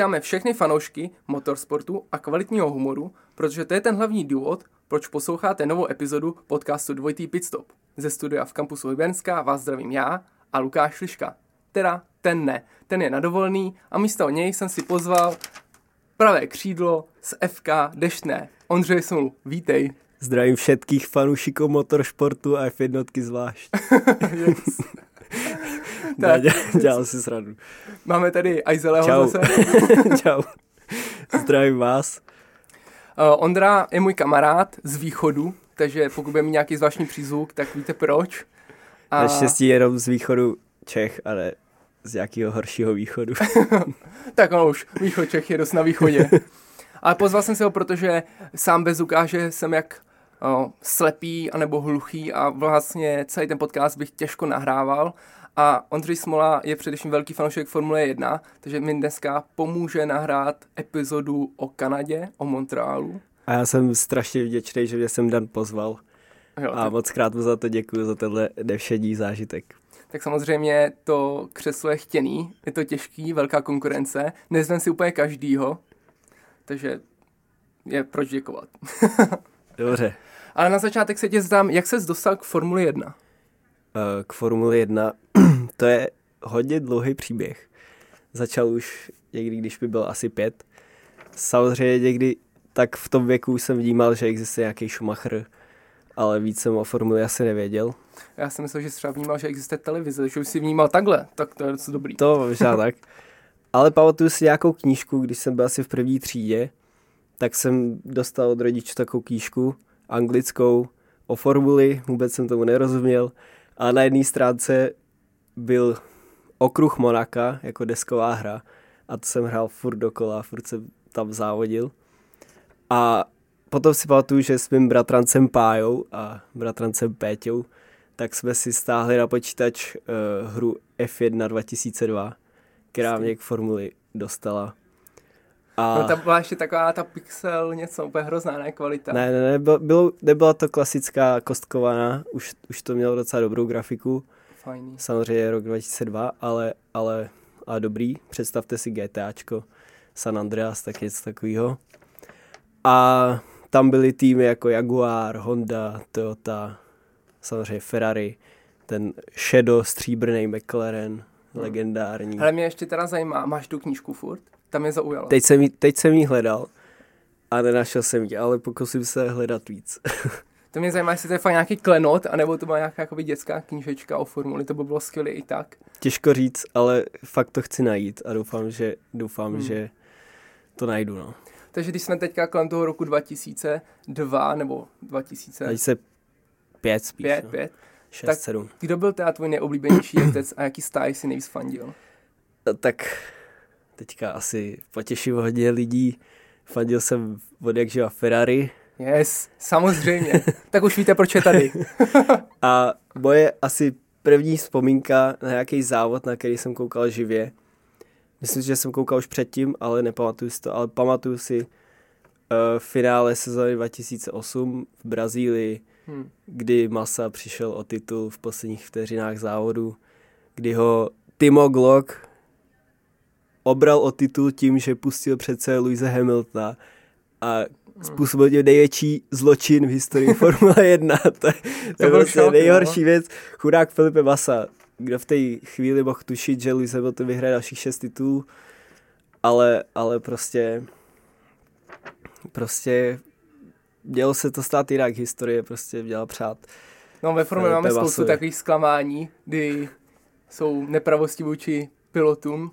vítáme všechny fanoušky motorsportu a kvalitního humoru, protože to je ten hlavní důvod, proč posloucháte novou epizodu podcastu Dvojitý Pitstop. Ze studia v kampusu Hybernská vás zdravím já a Lukáš Liška. Teda ten ne, ten je nadovolný a místo něj jsem si pozval pravé křídlo z FK Deštné. Ondřej Smul, vítej. Zdravím všetkých fanoušiků motorsportu a F1 zvlášť. yes. Tak. dělal si sradu. Máme tady Aizeleho Čau. zase. Čau. Zdravím vás. Uh, Ondra je můj kamarád z východu, takže pokud bude mít nějaký zvláštní přízvuk, tak víte proč. A... Naštěstí jenom z východu Čech, ale z nějakého horšího východu. tak ono už, východ Čech je dost na východě. Ale pozval jsem se ho, protože sám bez ukáže jsem jak o, slepý anebo hluchý a vlastně celý ten podcast bych těžko nahrával. A Ondřej Smola je především velký fanoušek Formule 1, takže mi dneska pomůže nahrát epizodu o Kanadě, o Montrealu. A já jsem strašně vděčný, že mě jsem Dan pozval. Jo, a moc krát mu za to děkuji, za tenhle nevšední zážitek. Tak samozřejmě to křeslo je chtěný, je to těžký, velká konkurence, nezvem si úplně každýho, takže je proč děkovat. Dobře. Ale na začátek se tě zdám, jak ses dostal k Formuli 1? Eh, k Formuli 1, to je hodně dlouhý příběh. Začal už někdy, když by byl asi pět. Samozřejmě někdy tak v tom věku jsem vnímal, že existuje nějaký Schumacher, ale víc jsem o Formuli asi nevěděl. Já jsem myslel, že třeba vnímal, že existuje televize, že už si vnímal takhle, tak to je docela dobrý. To možná tak. Ale pamatuju si nějakou knížku, když jsem byl asi v první třídě, tak jsem dostal od rodičů takovou knížku anglickou o formuli, vůbec jsem tomu nerozuměl. A na jedné stránce byl okruh Monaka jako desková hra a to jsem hrál furt dokola, furt jsem tam závodil. A potom si pamatuju, že s mým bratrancem Pájou a bratrancem Péťou tak jsme si stáhli na počítač uh, hru F1 2002, která mě k formuli dostala. A... No tam byla ještě taková ta pixel, něco úplně hrozná, ne kvalita. Ne, ne, ne, bylo, nebyla to klasická kostkovaná, už, už to mělo docela dobrou grafiku. Fajný. Samozřejmě rok 2002, ale, ale a dobrý. Představte si GTAčko, San Andreas, tak něco takového. A tam byly týmy jako Jaguar, Honda, Toyota, samozřejmě Ferrari, ten Shadow, stříbrný McLaren, hmm. legendární. Ale mě ještě teda zajímá, máš tu knížku furt? Tam je zaujalo. Teď jsem, jí, teď jsem jí hledal a nenašel jsem ji, ale pokusím se hledat víc. to mě zajímá, jestli to je fakt nějaký klenot, anebo to má nějaká jakoby, dětská knížečka o formuli, to by bylo skvělé i tak. Těžko říct, ale fakt to chci najít a doufám, že, doufám, hmm. že to najdu. No. Takže když jsme teďka kolem toho roku 2002 nebo 2000... 2005 spíš. 5, no. 5. 6, tak 7. kdo byl teda tvůj nejoblíbenější jezdec a jaký stáj si nejvíc fandil? Tak teďka asi potěším hodně lidí. Fandil jsem od jak živa Ferrari. Yes, samozřejmě. tak už víte, proč je tady. a moje asi první vzpomínka na nějaký závod, na který jsem koukal živě. Myslím, že jsem koukal už předtím, ale nepamatuju si to, ale pamatuju si uh, finále sezóny 2008 v Brazílii, hmm. kdy Massa přišel o titul v posledních vteřinách závodu, kdy ho Timo Glock obral o titul tím, že pustil přece Louise Hamiltona a způsobil tím největší zločin v historii Formule 1. to, to, to je prostě šok, nejhorší no. věc. Chudák Felipe Massa, kdo v té chvíli mohl tušit, že Louis Hamilton vyhraje dalších šest titulů, ale, ale prostě prostě mělo se to stát jinak, historie prostě měla přát. No ve Formule máme spoustu takových zklamání, kdy jsou nepravosti vůči pilotům,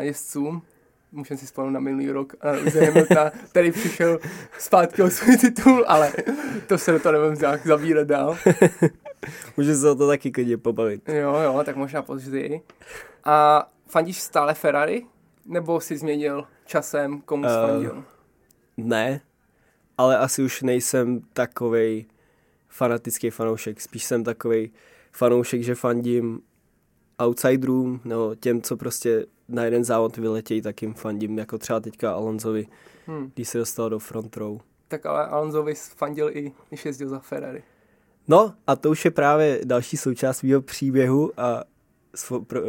jezdcům. Můžeme si vzpomenout na minulý rok a Hamiltona, který přišel zpátky o svůj titul, ale to se do toho nebudeme zavírat dál. Můžeme se o to taky klidně pobavit. Jo, jo, tak možná později. A fandíš stále Ferrari? Nebo jsi změnil časem, komu jsi uh, fandil? Ne, ale asi už nejsem takovej fanatický fanoušek. Spíš jsem takovej fanoušek, že fandím outsiderům, nebo těm, co prostě na jeden závod vyletějí, tak jim fandím, jako třeba teďka Alonsovi, hmm. když se dostal do front row. Tak ale Alonsovi fandil i, když jezdil za Ferrari. No a to už je právě další součást mého příběhu a svo, pro,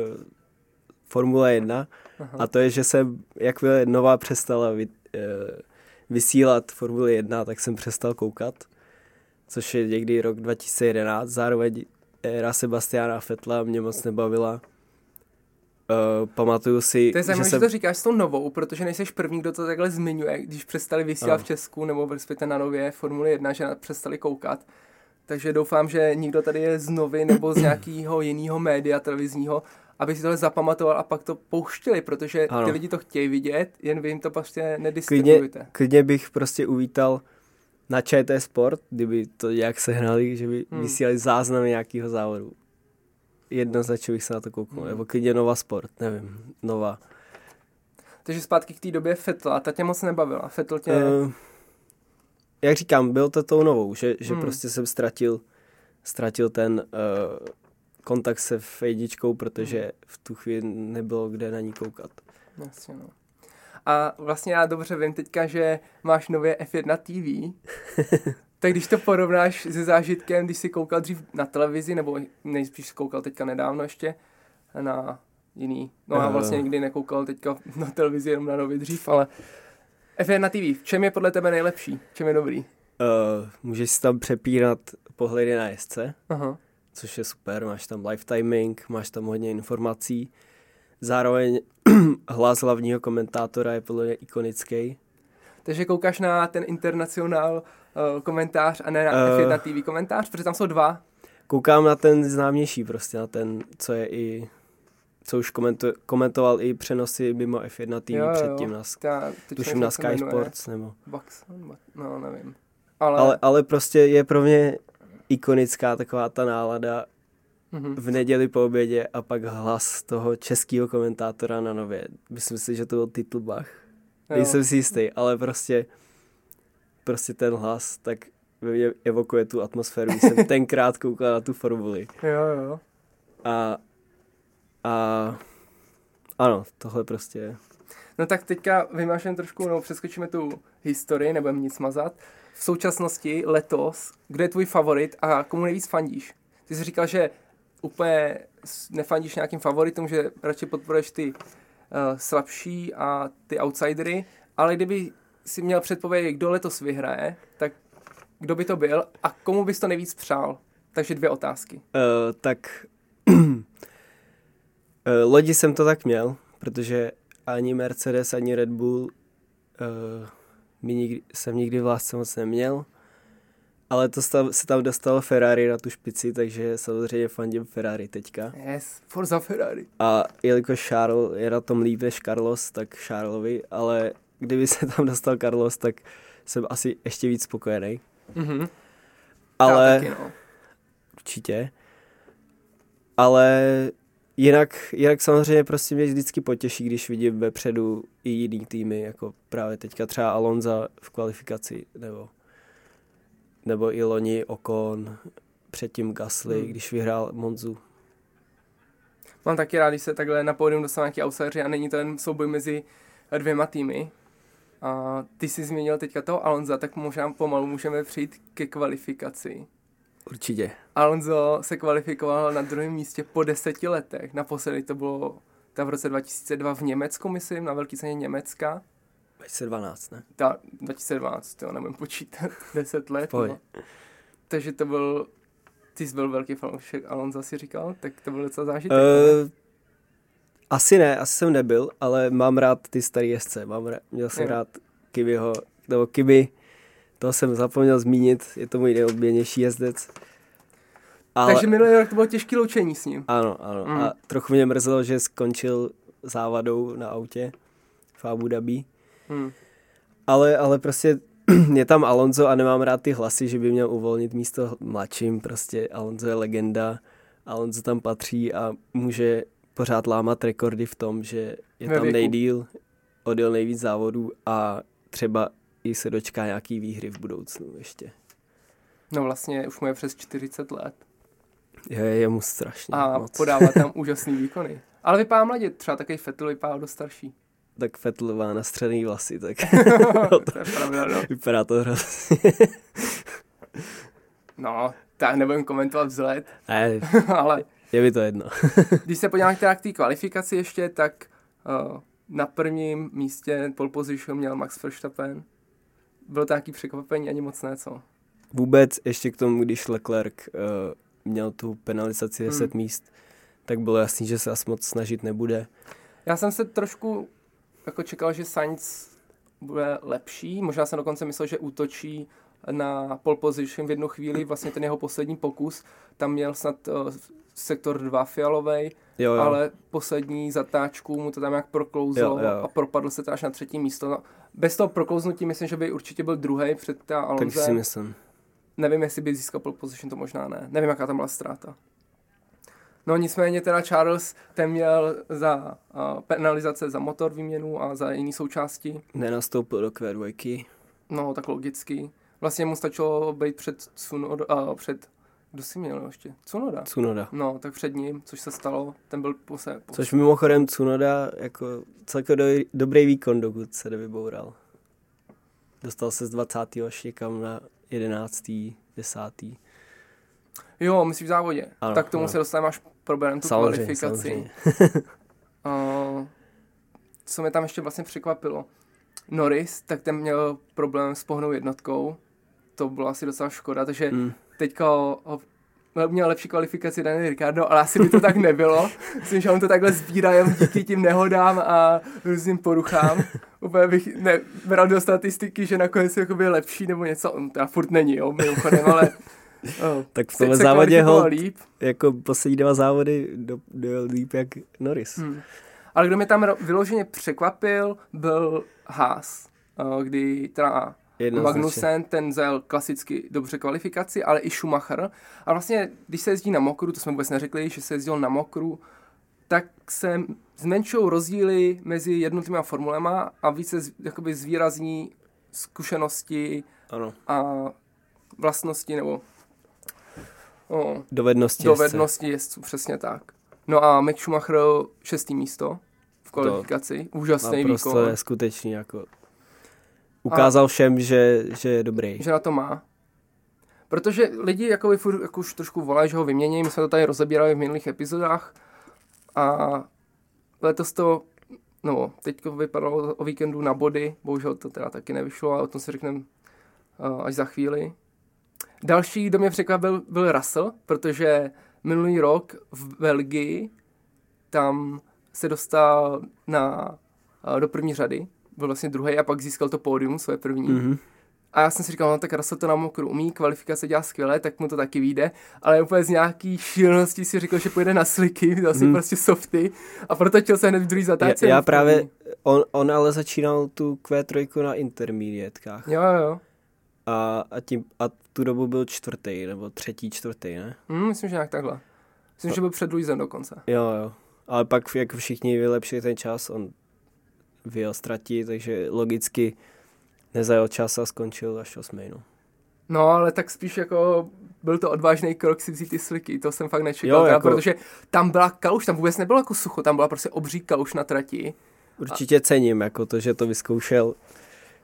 Formule 1 Aha. a to je, že jsem, jakmile Nová přestala vy, uh, vysílat Formule 1, tak jsem přestal koukat, což je někdy rok 2011, zároveň éra Sebastiana Fetla mě moc nebavila. Uh, pamatuju si, To je zajímavé, že, jsem... že to říkáš s tou novou, protože nejseš první, kdo to takhle zmiňuje, když přestali vysílat no. v Česku nebo respektive na nově Formule 1, že přestali koukat. Takže doufám, že nikdo tady je z novy nebo z nějakého jiného média televizního, aby si tohle zapamatoval a pak to pouštěli, protože ano. ty lidi to chtějí vidět, jen vy jim to prostě nedistribuujete. Klidně, klidně bych prostě uvítal na ČT Sport, kdyby to nějak sehnali, že by hmm. vysílali záznamy nějakého závodu. Jednoznačně bych se na to koukal. Hmm. Nebo klidně Nova Sport, nevím, Nova. Takže zpátky k té době Fetla, ta tě moc nebavila. Fetl tě... Uh, jak říkám, byl to tou novou, že, že hmm. prostě jsem ztratil, ztratil ten uh, kontakt se f protože hmm. v tu chvíli nebylo kde na ní koukat. Jasně, no. A vlastně já dobře vím teďka, že máš nově F1 TV. tak když to porovnáš se zážitkem, když jsi koukal dřív na televizi, nebo nejspíš koukal teďka nedávno ještě na jiný, no já vlastně nikdy nekoukal teďka na televizi jenom na nově dřív, ale F1 TV, v čem je podle tebe nejlepší? V čem je dobrý? Uh, můžeš si tam přepínat pohledy na jezdce, uh-huh. což je super, máš tam live timing, máš tam hodně informací. Zároveň hlas hlavního komentátora je podle mě ikonický. Takže koukáš na ten internacionál komentář a ne na uh, F1 TV komentář, protože tam jsou dva. Koukám na ten známější prostě, na ten, co je i co už komentu, komentoval i přenosy mimo F1 TV jo, předtím jo. na, Ta, tuším na Sky Sports nebo... Box, no nevím. Ale... ale... Ale prostě je pro mě ikonická taková ta nálada mm-hmm. v neděli po obědě a pak hlas toho českého komentátora na nově. Myslím si, že to byl Titlbach. Nejsem si jistý, ale prostě prostě ten hlas tak evokuje tu atmosféru. Jsem tenkrát koukal na tu formuli. Jo, jo. A a ano, tohle prostě je. No tak teďka vymášeme trošku, no přeskočíme tu historii, nebudeme nic mazat. V současnosti, letos, kdo je tvůj favorit a komu nejvíc fandíš? Ty jsi říkal, že úplně nefandíš nějakým favoritům, že radši podporuješ ty uh, slabší a ty outsidery, ale kdyby si měl předpovědět, kdo letos vyhraje, tak kdo by to byl a komu bys to nejvíc přál? Takže dvě otázky. Uh, tak Uh, lodi jsem to tak měl, protože ani Mercedes, ani Red Bull uh, mi nikdy, jsem nikdy v lásce moc neměl. Ale to stav, se tam dostalo Ferrari na tu špici, takže samozřejmě fandím Ferrari teďka. Yes, Forza Ferrari. A jelikož Charles je na tom líp než Carlos, tak Charlesovi, ale kdyby se tam dostal Carlos, tak jsem asi ještě víc spokojený. Mm-hmm. Ale... taky, no. Určitě. Ale Jinak, jinak samozřejmě prostě mě vždycky potěší, když vidím vepředu i jiný týmy, jako právě teďka třeba Alonza v kvalifikaci, nebo, nebo i loni Ocon, předtím Gasly, hmm. když vyhrál Monzu. Mám taky rád, když se takhle na pódium dostanou nějaký outsideri a není to jen souboj mezi dvěma týmy. A ty jsi změnil teďka toho Alonza, tak možná pomalu můžeme přijít ke kvalifikaci. Určitě. Alonso se kvalifikoval na druhém místě po deseti letech. Naposledy to bylo ta v roce 2002 v Německu, myslím, na velký ceně Německa. 2012, ne? Ta, 2012, to nebudem počítat, 10 let. No. Takže to byl, ty jsi byl velký fanoušek Alonso, si říkal, tak to byl docela zážitek. Uh, asi ne, asi jsem nebyl, ale mám rád ty staré jezdce. Mám rád, měl jsem rád Kibyho, nebo Kiby, to jsem zapomněl zmínit, je to můj nejoblíbenější jezdec. Ale... Takže minulý rok to bylo těžké loučení s ním. Ano, ano. Mm. A trochu mě mrzelo, že skončil závadou na autě v Abu Dhabi. Mm. Ale, ale prostě je tam Alonso a nemám rád ty hlasy, že by měl uvolnit místo mladším. Prostě Alonso je legenda, Alonso tam patří a může pořád lámat rekordy v tom, že je tam nejdíl, odjel nejvíc závodů a třeba i se dočká nějaký výhry v budoucnu ještě. No vlastně už mu je přes 40 let. Je, je mu strašně A moc. podává tam úžasný výkony. Ale vypadá mladě, třeba takový Fettel vypadá dost starší. Tak Fettel má nastřený vlasy, tak to je pravda, no. vypadá to hrozně. no, tak nebudem komentovat vzhled. Ne. ale Je mi to jedno. Když se podíváme teda k té kvalifikaci ještě, tak uh, na prvním místě pole position měl Max Verstappen. Bylo to nějaký překvapení, ani moc ne, co? Vůbec ještě k tomu, když Leclerc uh, měl tu penalizaci 10 hmm. míst, tak bylo jasný, že se asi moc snažit nebude. Já jsem se trošku jako čekal, že Sainz bude lepší. Možná jsem dokonce myslel, že útočí na pole position v jednu chvíli, vlastně ten jeho poslední pokus, tam měl snad uh, sektor 2 fialovej, jo, jo. ale poslední zatáčku mu to tam jak proklouzlo jo, jo. a propadl se to až na třetí místo. No, bez toho proklouznutí myslím, že by určitě byl druhý před ta Alonze. Tak si myslím. Nevím, jestli by získal pole position, to možná ne. Nevím, jaká tam byla ztráta. No nicméně teda Charles ten měl za uh, penalizace za motor výměnu a za jiné součásti. Nenastoupil do Q2. No, tak logicky. Vlastně mu stačilo být před Tsunoda, uh, před kdo si měl ještě? Tsunoda. Tsunoda. No, tak před ním, což se stalo, ten byl pose. pose. Což mimochodem Tsunoda jako celkem do, dobrý výkon, dokud se nevyboural. Dostal se z 20. až někam na 11. 10. Jo, myslíš v závodě. Ano, tak tomu ano. se dostaneme až problém tu samozřejmě, kvalifikaci. Samozřejmě. uh, co mě tam ještě vlastně překvapilo. Norris, tak ten měl problém s pohnou jednotkou. To bylo asi docela škoda, takže hmm. Teďka ho, ho měl lepší kvalifikaci Daniel Ricardo, ale asi by to tak nebylo. Myslím, že on to takhle sbírá jen díky tím nehodám a různým poruchám. Úplně bych nebral do statistiky, že nakonec je lepší nebo něco. On teda furt není, jo, mimochodem, ale Oh, tak v tomhle závodě ho líp. jako poslední dva závody do, do líp jak Norris. Hmm. Ale kdo mě tam vyloženě překvapil, byl Haas, kdy teda Magnussen, ten zel klasicky dobře kvalifikaci, ale i Schumacher. A vlastně, když se jezdí na mokru, to jsme vůbec neřekli, že se jezdil na mokru, tak se zmenšují rozdíly mezi jednotlivými formulema a více jakoby zvýrazní zkušenosti ano. a vlastnosti nebo o, dovednosti, dovednosti jezdců. přesně tak. No a Mick Schumacher šestý místo v kvalifikaci, to úžasný výkon. To je skutečný, jako ukázal a, všem, že, že je dobrý. Že na to má. Protože lidi jako, furt, jako už trošku volají, že ho vymění, my jsme to tady rozebírali v minulých epizodách a letos to, no, teď vypadalo o víkendu na body, bohužel to teda taky nevyšlo, ale o tom si řekneme uh, až za chvíli. Další, kdo mě překvapil, byl Russell, protože minulý rok v Belgii tam se dostal na, do první řady, byl vlastně druhý a pak získal to pódium, své první. Mm-hmm. A já jsem si říkal, no tak Russell to na mokru umí, kvalifikace dělá skvěle, tak mu to taky vyjde, ale úplně z nějaký šílenosti si řekl, že půjde na sliky, zase mm. prostě softy a protočil se hned v druhý zatáčce. Já, já právě, on, on ale začínal tu Q3 na intermediátkách. Jo, jo. A, a, tím, a tu dobu byl čtvrtý, nebo třetí, čtvrtý, ne? Mm, myslím, že nějak takhle. Myslím, no. že byl před Luizem dokonce. Jo, jo. Ale pak jak všichni vylepšili ten čas, on vyjel ztratí, takže logicky nezajel čas a skončil až osmý, no. No, ale tak spíš jako byl to odvážný krok si vzít ty sliky, to jsem fakt nečekal, jo, jako... protože tam byla kaluš, tam vůbec nebylo jako sucho, tam byla prostě obří kaluš na trati. Určitě a... cením, jako to, že to vyzkoušel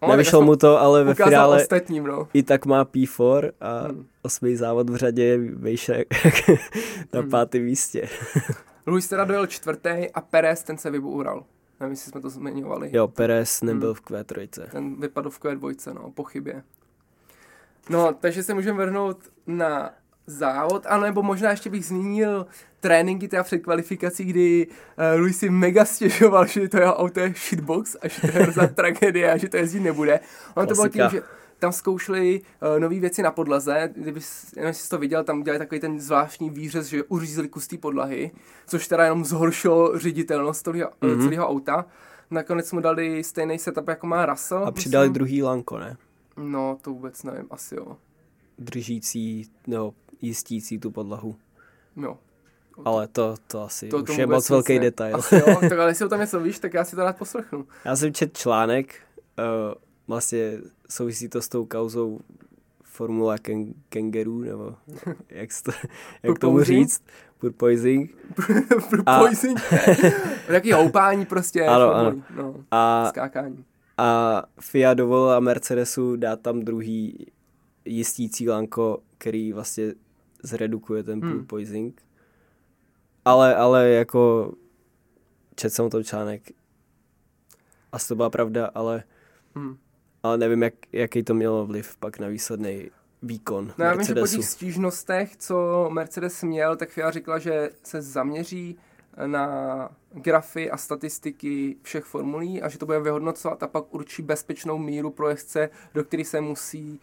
No, Nevyšlo mu to, ale ve finále ostatním, no. i tak má P4 a hmm. osmý závod v řadě je vejše na hmm. pátém místě. Luis teda dojel čtvrtý a Perez ten se vyboural. Nevím, jestli jsme to zmiňovali. Jo, Perez nebyl hmm. v Q3. Ten vypadl v Q2, no, po chybě. No, takže se můžeme vrhnout na závod, anebo možná ještě bych zmínil tréninky teda před kvalifikací, kdy uh, Luis si mega stěžoval, že to jeho auto je shitbox a že to je hrozná tragédie a že to jezdit nebude. On to bylo tím, že tam zkoušeli uh, nové věci na podlaze, kdyby jsi to viděl, tam udělali takový ten zvláštní výřez, že uřízli kus té podlahy, což teda jenom zhoršilo ředitelnost celého, mm-hmm. celého auta. Nakonec mu dali stejný setup, jako má Russell. A přidali myslím. druhý lanko, ne? No, to vůbec nevím, asi jo. Držící, no, jistící tu podlahu. Jo. Ale to, to asi to, už je moc velký ne. detail. Asi jo, tak ale jestli o tom něco víš, tak já si to rád poslechnu. Já jsem čet článek, uh, vlastně souvisí to s tou kauzou Formula ken- Kangaroo, nebo jak, to, jak tomu říct? Purpoising. Purpoising? Taký houpání prostě. Ano, ano. No, a, skákání. A FIA dovolila Mercedesu dát tam druhý jistící lanko, který vlastně zredukuje ten hmm. purpoising. Ale, ale jako četl jsem o tom článek. Asi to byla pravda, ale, Hmm. Ale nevím, jak, jaký to mělo vliv pak na výsledný výkon No já vím, že po těch stížnostech, co Mercedes měl, tak FIA říkala, že se zaměří na grafy a statistiky všech formulí a že to bude vyhodnocovat a pak určí bezpečnou míru pro jezdce, do který se musí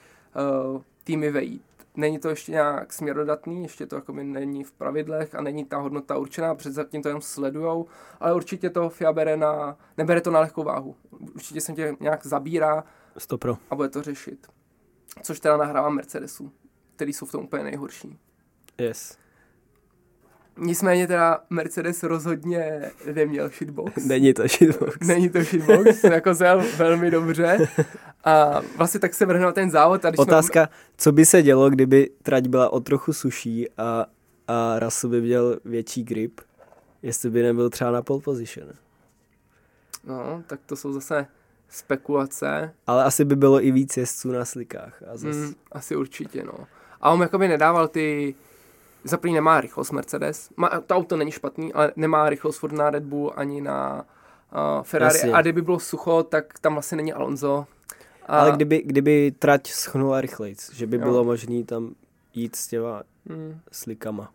uh, týmy vejít. Není to ještě nějak směrodatný, ještě to jako není v pravidlech a není ta hodnota určená, před zatím to jenom sledujou, ale určitě to FIA bere na, nebere to na lehkou váhu. Určitě se tě nějak zabírá Stopro. a bude to řešit. Což teda nahrává Mercedesu, který jsou v tom úplně nejhorší. Yes. Nicméně teda Mercedes rozhodně neměl shitbox. Není to shitbox. Není to shitbox, jako zel velmi dobře. A vlastně tak se vrhnul ten závod. A když Otázka, co by se dělo, kdyby trať byla o trochu suší a, a Russell by měl větší grip, jestli by nebyl třeba na pole position. Jsme, no, tak to jsou zase spekulace. Ale asi by bylo i víc jezdců na slikách. A zas... Mm, asi určitě, no. A on jakoby nedával ty... Za první nemá rychlost Mercedes. Má, to auto není špatný, ale nemá rychlost furt na Red Bull ani na uh, Ferrari. Jasně. A kdyby bylo sucho, tak tam vlastně není Alonso. A, Ale kdyby, kdyby trať schnula rychleji, že by Jo. bylo možné tam jít s těma Mm, slikama.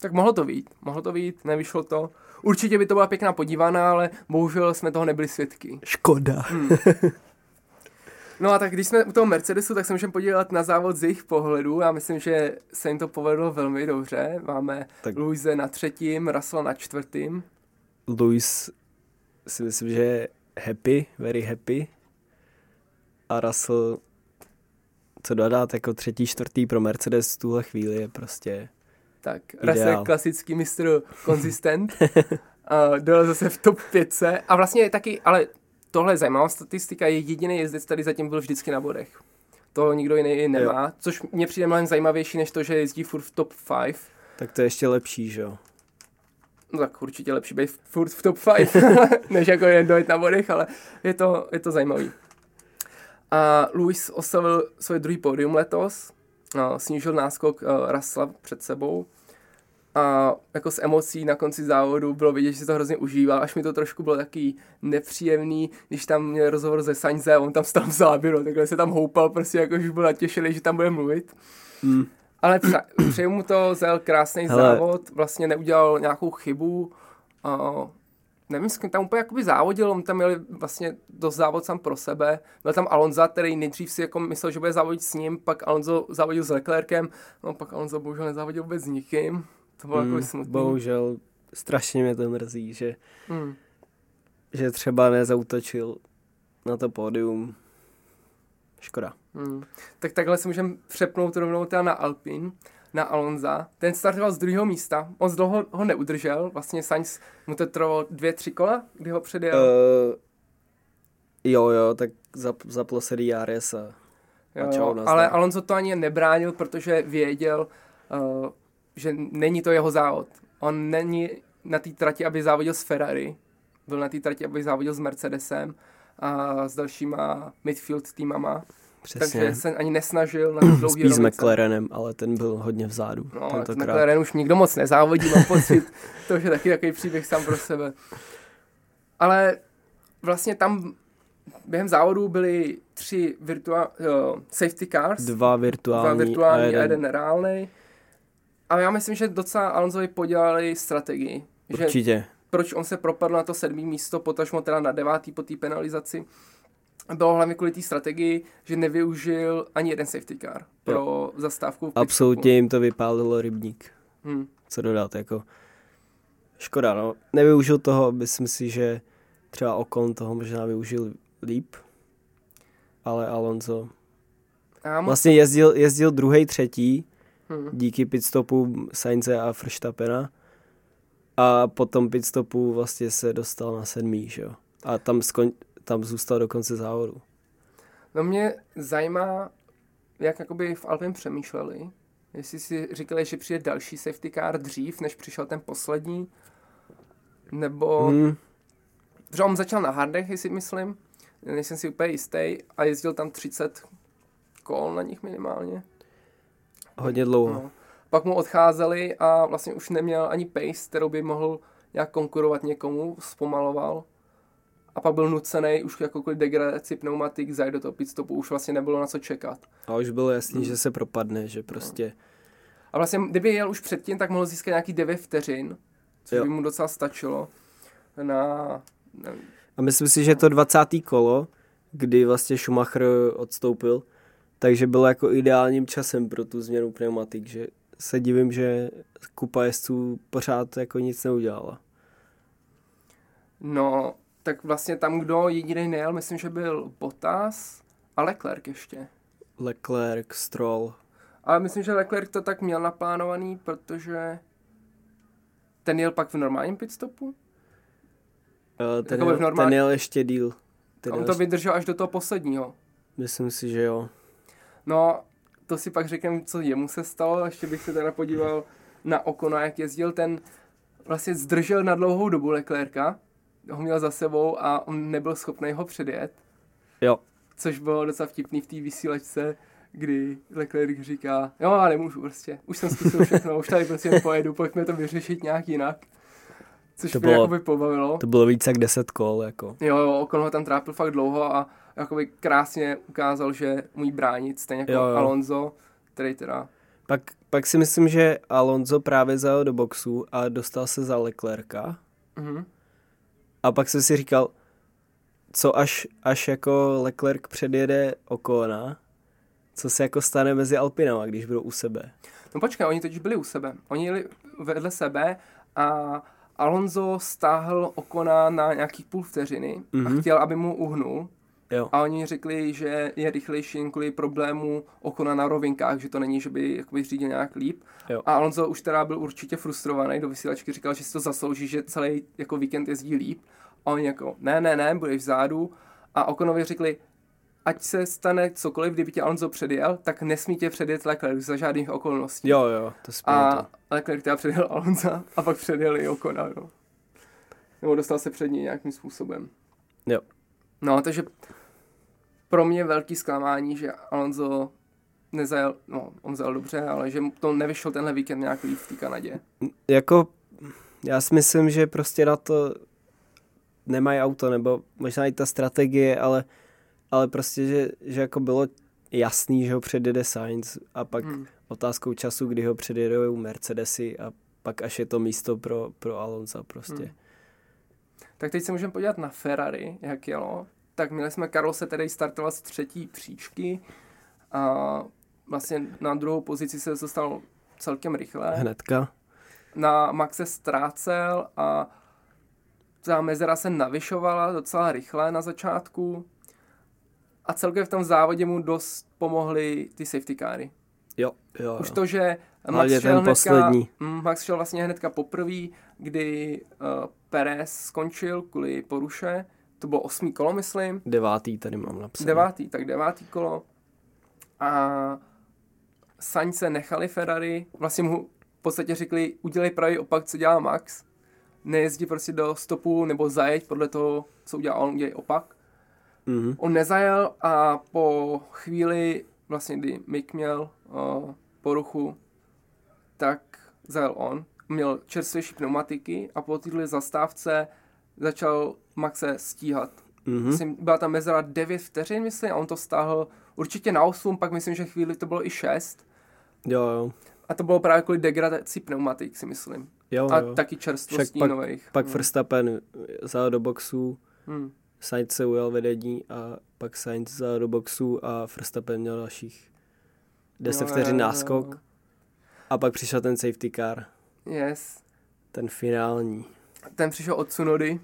tak mohlo to být, mohlo to být, nevyšlo to. Určitě by to byla pěkná podívaná, ale bohužel jsme toho nebyli svědky. Škoda. Hmm. No a tak když jsme u toho Mercedesu, tak se můžeme podívat na závod z jejich pohledu. Já myslím, že se jim to povedlo velmi dobře. Máme Tak-. Luise na třetím, Russell na čtvrtým. Louis si myslím, že je happy, very happy. A Russell, co dodat, jako třetí, čtvrtý pro Mercedes v tuhle chvíli je prostě Tak Ideál. Russell klasický mistr konzistent. a dojel zase v top 5 a vlastně je taky, ale tohle je zajímavá statistika, je jediný jezdec, který zatím byl vždycky na bodech. To nikdo jiný nemá, což mě přijde mnohem zajímavější, než to, že jezdí furt v top 5. tak to je ještě lepší, že jo. No tak určitě lepší být furt v top 5, než jako jen dojet na bodech, ale je to, je to zajímavý. A Luis oslavil svoje druhý pódium letos, snížil náskok uh, Rasla před sebou a jako s emocí na konci závodu bylo vidět, že si to hrozně užíval, až mi to trošku bylo taky nepříjemný, když tam měl rozhovor ze Sainze, on tam stál v záběru, takhle se tam houpal, prostě jako už byl natěšený, že tam bude mluvit. Mm. Ale pře- přeju mu to, zel krásný Hele. závod, vlastně neudělal nějakou chybu. Uh, nevím, s kým tam úplně jakoby závodil, on tam měl vlastně dost závod sám pro sebe. Byl tam Alonso, který nejdřív si jako myslel, že bude závodit s ním, pak Alonso závodil s Leclerkem, no pak Alonso bohužel nezávodil vůbec s nikým. To bylo mm, jako smutný. bohužel strašně mě to mrzí, že, Mm. že třeba nezautočil na to pódium. Škoda. Hmm. Tak takhle se můžeme přepnout rovnou teda na Alpin, na Alonza. Ten startoval z druhého místa, moc dlouho ho neudržel, vlastně Sainz mu to trvalo dvě, tři kola, kdy ho předjel. Uh, jo, jo, tak zap, zaplo se DRS a, jo, a čau, jo. Ale Alonso to ani nebránil, protože věděl, uh, že není to jeho závod. On není na té trati, aby závodil s Ferrari, byl na té trati, aby závodil s Mercedesem a s dalšíma midfield týmama. Přesně. Takže se ani nesnažil na dlouhý Spíš s. McLarenem, ale ten byl hodně vzadu. No, tak tentokrát. McLaren už nikdo moc nezávodí, mám pocit. to už je taky takový příběh sám pro sebe. Ale vlastně tam během závodu byly tři virtua- uh, safety cars, Dva virtuální, dva virtuální a a jeden, jeden reálný. A já myslím, že docela Alonsovi podělali strategii. Že Určitě. proč on se propadl na to sedmý místo, potažmo teda na devátý po té penalizaci. Bylo hlavně kvůli té strategii, že nevyužil ani jeden safety car pro zastávku. v pitstopu. Absolutně jim to vypálilo rybník. Hmm. Co dodat, jako... Škoda, no. Nevyužil toho, myslím si, že třeba Okon toho možná využil líp. Ale Alonso moc vlastně jezdil, jezdil druhý, třetí Hmm. díky pitstopu Sainze a Verstappena. A po tom pitstopu vlastně se dostal na sedmý, že jo. A tam, skon, tam zůstal do konce závodu. No mě zajímá, jak jakoby v Alpin přemýšleli. Jestli si říkali, že přijde další safety car dřív, než přišel ten poslední. Nebo... Hmm. Hmm. Protože on začal na hardech, jestli myslím. Nejsem si úplně jistý. A jezdil tam 30 kol na nich minimálně. Hodně dlouho. No. pak mu odcházeli a vlastně už neměl ani pace, kterou by mohl nějak konkurovat někomu, zpomaloval. A pak byl nucený už jakoukoliv degradaci pneumatik zajít do toho pitstopu, už vlastně nebylo na co čekat. A už bylo jasný, hmm. že se propadne, že prostě... A vlastně, kdyby jel už předtím, tak mohl získat nějaký 9 vteřin, což jo. by mu docela stačilo na... Nevím. A myslím si, že to 20. kolo, kdy vlastně Schumacher odstoupil, takže bylo jako ideálním časem pro tu změnu pneumatik, že se divím, že kupa jezdců pořád jako nic neudělala. No, tak vlastně tam, kdo jediný nejel, myslím, že byl Bottas a Leclerc ještě. Leclerc, Stroll. Ale myslím, že Leclerc to tak měl naplánovaný, protože ten jel pak v normálním pitstopu? Uh, ten, jako jel, normál... ten jel ještě díl. Ten on to ještě... vydržel až do toho posledního. Myslím si, že jo. No, to si pak řekneme, co jemu se stalo, ještě bych se teda podíval na Okona, jak jezdil ten, vlastně zdržel na dlouhou dobu Leclerca, ho měl za sebou a on nebyl schopný ho předjet. Jo. Což bylo docela vtipný v té vysílačce, kdy Leclerc říká, jo, já nemůžu prostě, už jsem zkusil všechno, už tady prostě pojedu, pojďme to vyřešit nějak jinak. Což to mě bylo, pobavilo. To bylo více jak 10 kol, jako. Jo, jo, Okon ho tam trápil fakt dlouho a jakoby krásně ukázal, že umí bránit, stejně jako jo, jo. Alonso, který teda... Pak, pak si myslím, že Alonso právě zajel do boxu a dostal se za Leclerca. Mm-hmm. A pak jsem si říkal, co až, až jako Leclerc předjede Okona, co se jako stane mezi Alpinama, když budou u sebe. No počkej, oni totiž byli u sebe. Oni jeli vedle sebe a Alonso stáhl Okona na nějakých půl vteřiny mm-hmm. a mhm. chtěl, aby mu uhnul. Jo. A oni řekli, že je rychlejší jen kvůli problému Okona na rovinkách, že to není, že by jakoby řídil nějak líp. Jo. A Alonso už teda byl určitě frustrovaný, do vysílačky říkal, že si to zaslouží, že celý jako víkend jezdí líp. A oni jako, ne, ne, ne, budeš vzadu. A Okonovi řekli, ať se stane cokoliv, kdyby tě Alonso předjel, tak nesmí tě předjet Leclerc za žádných okolností. Jo, jo, to A to. Leclerc teda předjel Alonso a pak předjel i Okona, no. Nebo dostal se před ní nějakým způsobem. Jo. No, takže pro mě velký zklamání, že Alonso nezajel, no, on zajel dobře, ale že to nevyšel tenhle víkend nějak líp v té Kanadě. Jako, já si myslím, že prostě na to nemají auto, nebo možná i ta strategie, ale, ale prostě, že, že jako bylo jasný, že ho předjede Sainz a pak hmm. otázkou času, kdy ho předjedou Mercedesy a pak až je to místo pro, pro Alonso prostě. Hmm. Tak teď se můžeme podívat na Ferrari, jak jelo. Tak měli jsme Karlose, který startoval z třetí příčky a vlastně na druhou pozici se dostal celkem rychle. Hnedka. Na Maxe ztrácel a ta mezera se navyšovala docela rychle na začátku a celkově v tom závodě mu dost pomohly ty safety káry. Jo, jo, jo. Už to, že Max šel, hnedka, poslední. Mm, Max šel vlastně hnedka poprvé, kdy uh, Perez skončil kvůli poruše, to bylo osmý kolo, myslím. Devátý tady mám napsané. Devátý, tak devátý kolo. A Sainz se nechali Ferrari, vlastně mu v podstatě řekli, udělej pravý opak, co dělá Max nejezdí prostě do stopu nebo zajeď podle toho, co udělal on, udělej opak. Mm-hmm. On nezajel a po chvíli, vlastně kdy Mick měl uh, poruchu, tak zajel on. Měl čerstvější pneumatiky a po této zastávce začal Maxe stíhat. Mm-hmm. Myslím, byla tam mezera 9 vteřin, myslím, a on to stáhl určitě na 8, pak myslím, že chvíli to bylo i 6. Jo, jo. A to bylo právě kvůli degradaci pneumatik, si myslím. Jo, a jo. taky čerstvostí pak, nových. Pak hmm. Verstappen zajel do boxu, hmm. Sainz se ujel vedení a pak Sainz zajel do boxu a Verstappen měl dalších 10 vteřin náskok. A pak přišel ten safety car. Yes. Ten finální. Ten přišel od Sunody,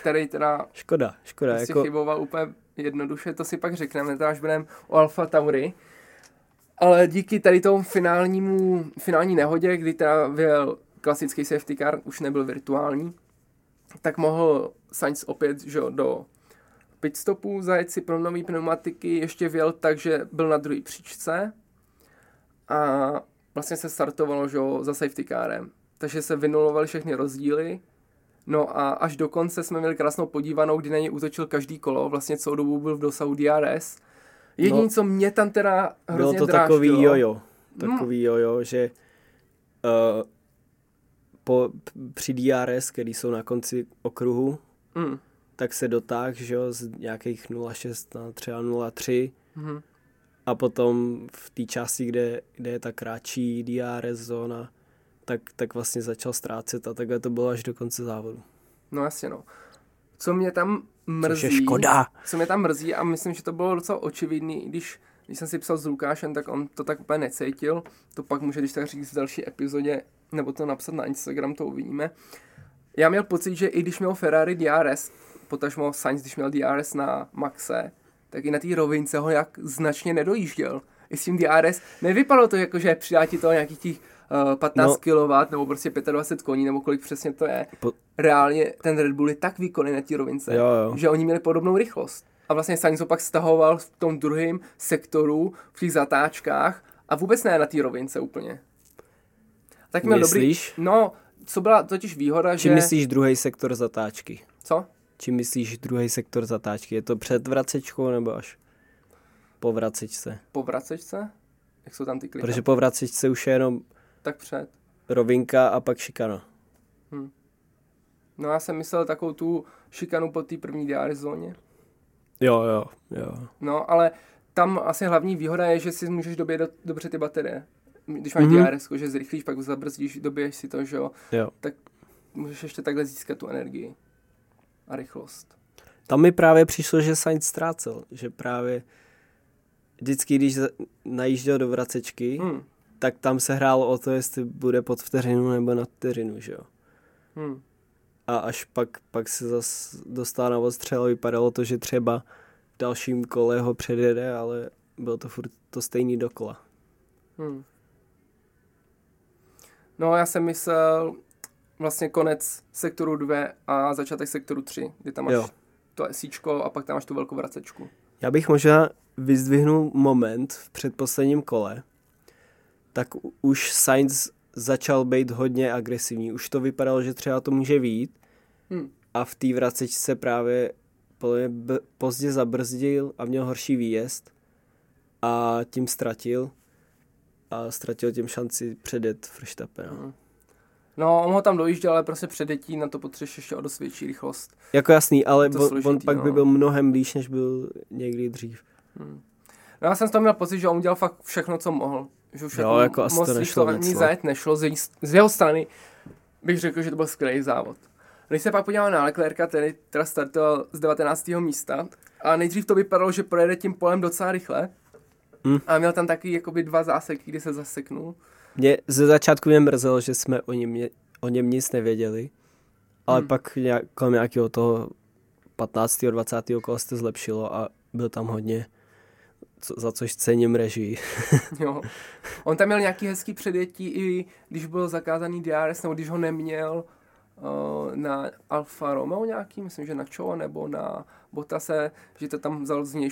který teda... škoda, škoda. Prostě jako... chyboval úplně jednoduše, to si pak řekneme, teda až budeme o Alfa Tauri. Ale díky tady tomu finálnímu, finální nehodě, kdy teda vyjel klasický safety car, už nebyl virtuální, tak mohl Sainz opět že, do pitstopu zajet si pro nový pneumatiky, ještě vyjel tak, že byl na druhé příčce a vlastně se startovalo že, za safety carem. Takže se vynulovaly všechny rozdíly, No a až do konce jsme měli krásnou podívanou, kdy na něj útočil každý kolo, vlastně celou dobu byl v dosahu DRS. Jediné, no, co mě tam teda hrozně Bylo to dráždilo, takový jojo, takový hmm. jojo, že po, při DRS, který jsou na konci okruhu, Mm. tak se dotáh, že jo, z nějakých 0,6 na třeba 0,3 Mhm. a potom v té části, kde, kde je ta kratší DRS zóna, tak, tak vlastně začal ztrácet a takhle to bylo až do konce závodu. No jasně, no. Co mě tam mrzí... Což je škoda. Co mě tam mrzí a myslím, že to bylo docela očividný, když, když jsem si psal s Lukášem, tak on to tak úplně necítil. To pak může, když tak říct v další epizodě, nebo to napsat na Instagram, to uvidíme. Já měl pocit, že i když měl Ferrari DRS, potažmo Sainz, když měl DRS na Maxe, tak i na té rovince ho jak značně nedojížděl. I s tím DRS nevypadalo to jako, že přidá ti to nějakých těch 15 No. kW nebo prostě 25 koní, nebo kolik přesně to je. Po- Reálně ten Red Bull je tak výkonný na té rovince, Jo, jo. že oni měli podobnou rychlost. A vlastně Sainz ho pak stahoval v tom druhém sektoru, v těch zatáčkách a vůbec ne na té rovince úplně. Tak měl dobrý... No, co byla totiž výhoda, Čím že... myslíš druhý sektor zatáčky? Co? Čím myslíš druhý sektor zatáčky? Je to před vracečkou nebo až po vracečce? Po vracečce? Jak jsou tam ty klika? Protože po vracečce už je jenom Tak před. rovinka a pak šikana. No já jsem myslel takovou tu šikanu po té první DRS zóně. Jo, jo, jo. No, ale tam asi hlavní výhoda je, že si můžeš dobít do, dobře ty baterie. Když máš Mhm. mm-hmm. DRS, že zrychlíš, pak zabrzdíš, dobiješ si to, že jo, jo. můžeš ještě takhle získat tu energii a rychlost. Tam mi právě přišlo, že Sainz ztrácel, že právě vždycky, když najížděl do vracečky, Hmm. Tak tam se hrálo o to, jestli bude pod vteřinu nebo nad vteřinu, že jo. Hmm. A až pak, pak se zas dostal na odstřel, vypadalo to, že třeba v dalším kole ho předjede, ale bylo to furt to stejný dokola. Hmm. No, já jsem myslel vlastně konec sektoru 2 a začátek sektoru 3, kdy tam máš Jo. to esíčko a pak tam máš tu velkou vracečku. Já bych možná vyzdvihnul moment v předposledním kole, tak už Sainz začal být hodně agresivní. Už to vypadalo, že třeba to může výjít Hmm. a v té vracečce právě podle mě b- pozdě zabrzdil a měl horší výjezd a tím ztratil a ztratil tím šanci předjet Verstappena. Hmm. No, on ho tam dojížděl, ale prostě předetí na to potřebuješ ještě o dost větší rychlost. Jako jasný, ale on, on složitý, pak by no. byl mnohem blíž, než byl někdy dřív. Hmm. No, já jsem z toho měl pocit, že on udělal fakt všechno, co mohl. Že už Jo, jako asi moc to víc nešlo ani no. zajet nešlo. Z, její- z jeho strany bych řekl, že to byl skvělý závod. Když se pak podíval na Leclerca, který teda startoval z 19. místa, a nejdřív to vypadalo, že projede tím polem docela rychle, Hmm. a měl tam taky jakoby dva záseky, kdy se zaseknul. Mě ze začátku mě mrzelo, že jsme o něm, ně- o něm nic nevěděli, ale Hmm. pak nějak, kolem nějakého toho 15. 20. kola se to zlepšilo a byl tam hodně, co, za což cením režii. Jo. On tam měl nějaký hezký předjetí, i když byl zakázaný DRS, nebo když ho neměl uh, na Alfa Romeo nějaký, myslím, že na Cho nebo na Bottase, že to tam vzal z.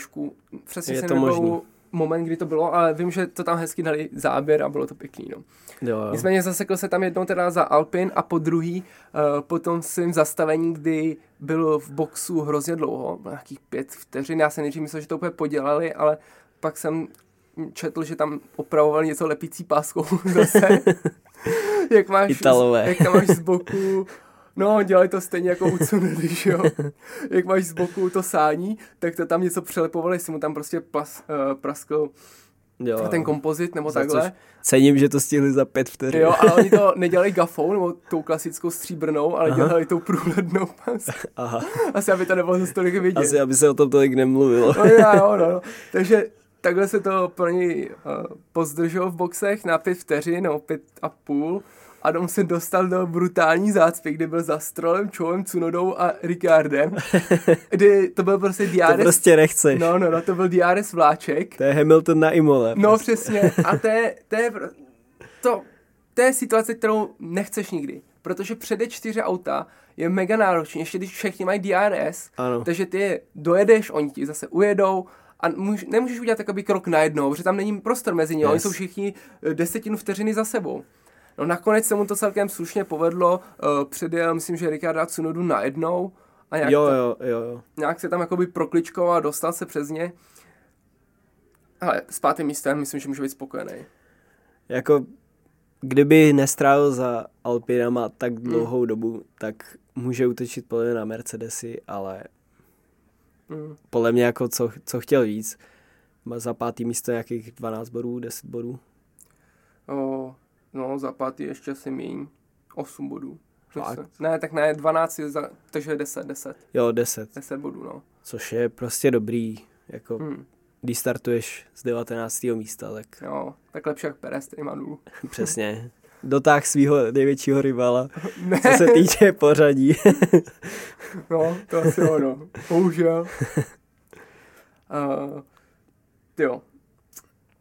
Přesně Je si to možný. Moment, kdy to bylo, ale vím, že to tam hezky dali záběr a bylo to pěkný. No. Jo, jo. Nicméně zasekl se tam jednou teda za Alpin a po druhý uh, po tom svým zastavení, kdy byl v boxu hrozně dlouho, bylo nějakých pět vteřin, já jsem nejdřív myslel, že to úplně podělali, ale pak jsem četl, že tam opravovali něco lepící páskou zase. jak máš, Italové. jak tam máš z boku No, dělají to stejně jako u Tsunody, že jo. Jak máš z boku to sání, tak to tam něco přelepovali, jestli mu tam prostě plas, uh, praskl jo, ten kompozit nebo Za takhle. cením, že to stihli za pět vteřin. Jo, ale oni to nedělali gafou, nebo tou klasickou stříbrnou, ale Aha. dělali tou průhlednou pas. Aha. Asi, aby to nebylo zase tolik vidět. Asi, aby se o tom tolik nemluvilo. No, jo, jo, no, no. Takže takhle se to pro něj uh, pozdrželo v boxech na pět vteřin, nebo pět a půl. A on se dostal do brutální zácpy, kdy byl za Strolem, Čovem, Cunodou a Ricardem. Kdy to byl prostě To DRS. prostě nechceš. No, no, no, to byl DRS vláček. To je Hamilton na Imole. No přesně. A to je, to je, to, to je situace, kterou nechceš nikdy. Protože přede čtyři auta je mega náročný, ještě když všichni mají DRS, Ano. takže ty je dojedeš, oni ti zase ujedou a můž, nemůžeš udělat takový krok najednou, protože tam není prostor mezi nimi, yes. oni jsou všichni eh, desetinu vteřiny za sebou. No nakonec se mu to celkem slušně povedlo, uh, předjel, myslím, že Ricarda Tsunodu najednou a nějak, Jo, to, jo, jo, jo. nějak se tam jakoby prokličkoval a dostal se přes ně. Ale s pátým místem myslím, že může být spokojený. Jako kdyby nestrávil za Alpinama Hmm. tak dlouhou dobu, tak může utočit podle mě na Mercedesy, ale Mm. podle mě jako co, co chtěl víc. Má za pátý místo nějakých 12 bodů, 10 bodů. O, no, za pátý ještě asi míň. 8 bodů. Fakt? Ne, tak ne, 12 je za, takže 10, 10. Jo, 10, 10 bodů, no. což je prostě dobrý. Jako, Hmm. když startuješ z 19. místa, tak Jo, tak lepší jak Perez, který má nulu. přesně. Dotáh svého největšího rivala, Ne, co se týče pořadí. no, to asi jo, no. Bohužel. Uh, jo.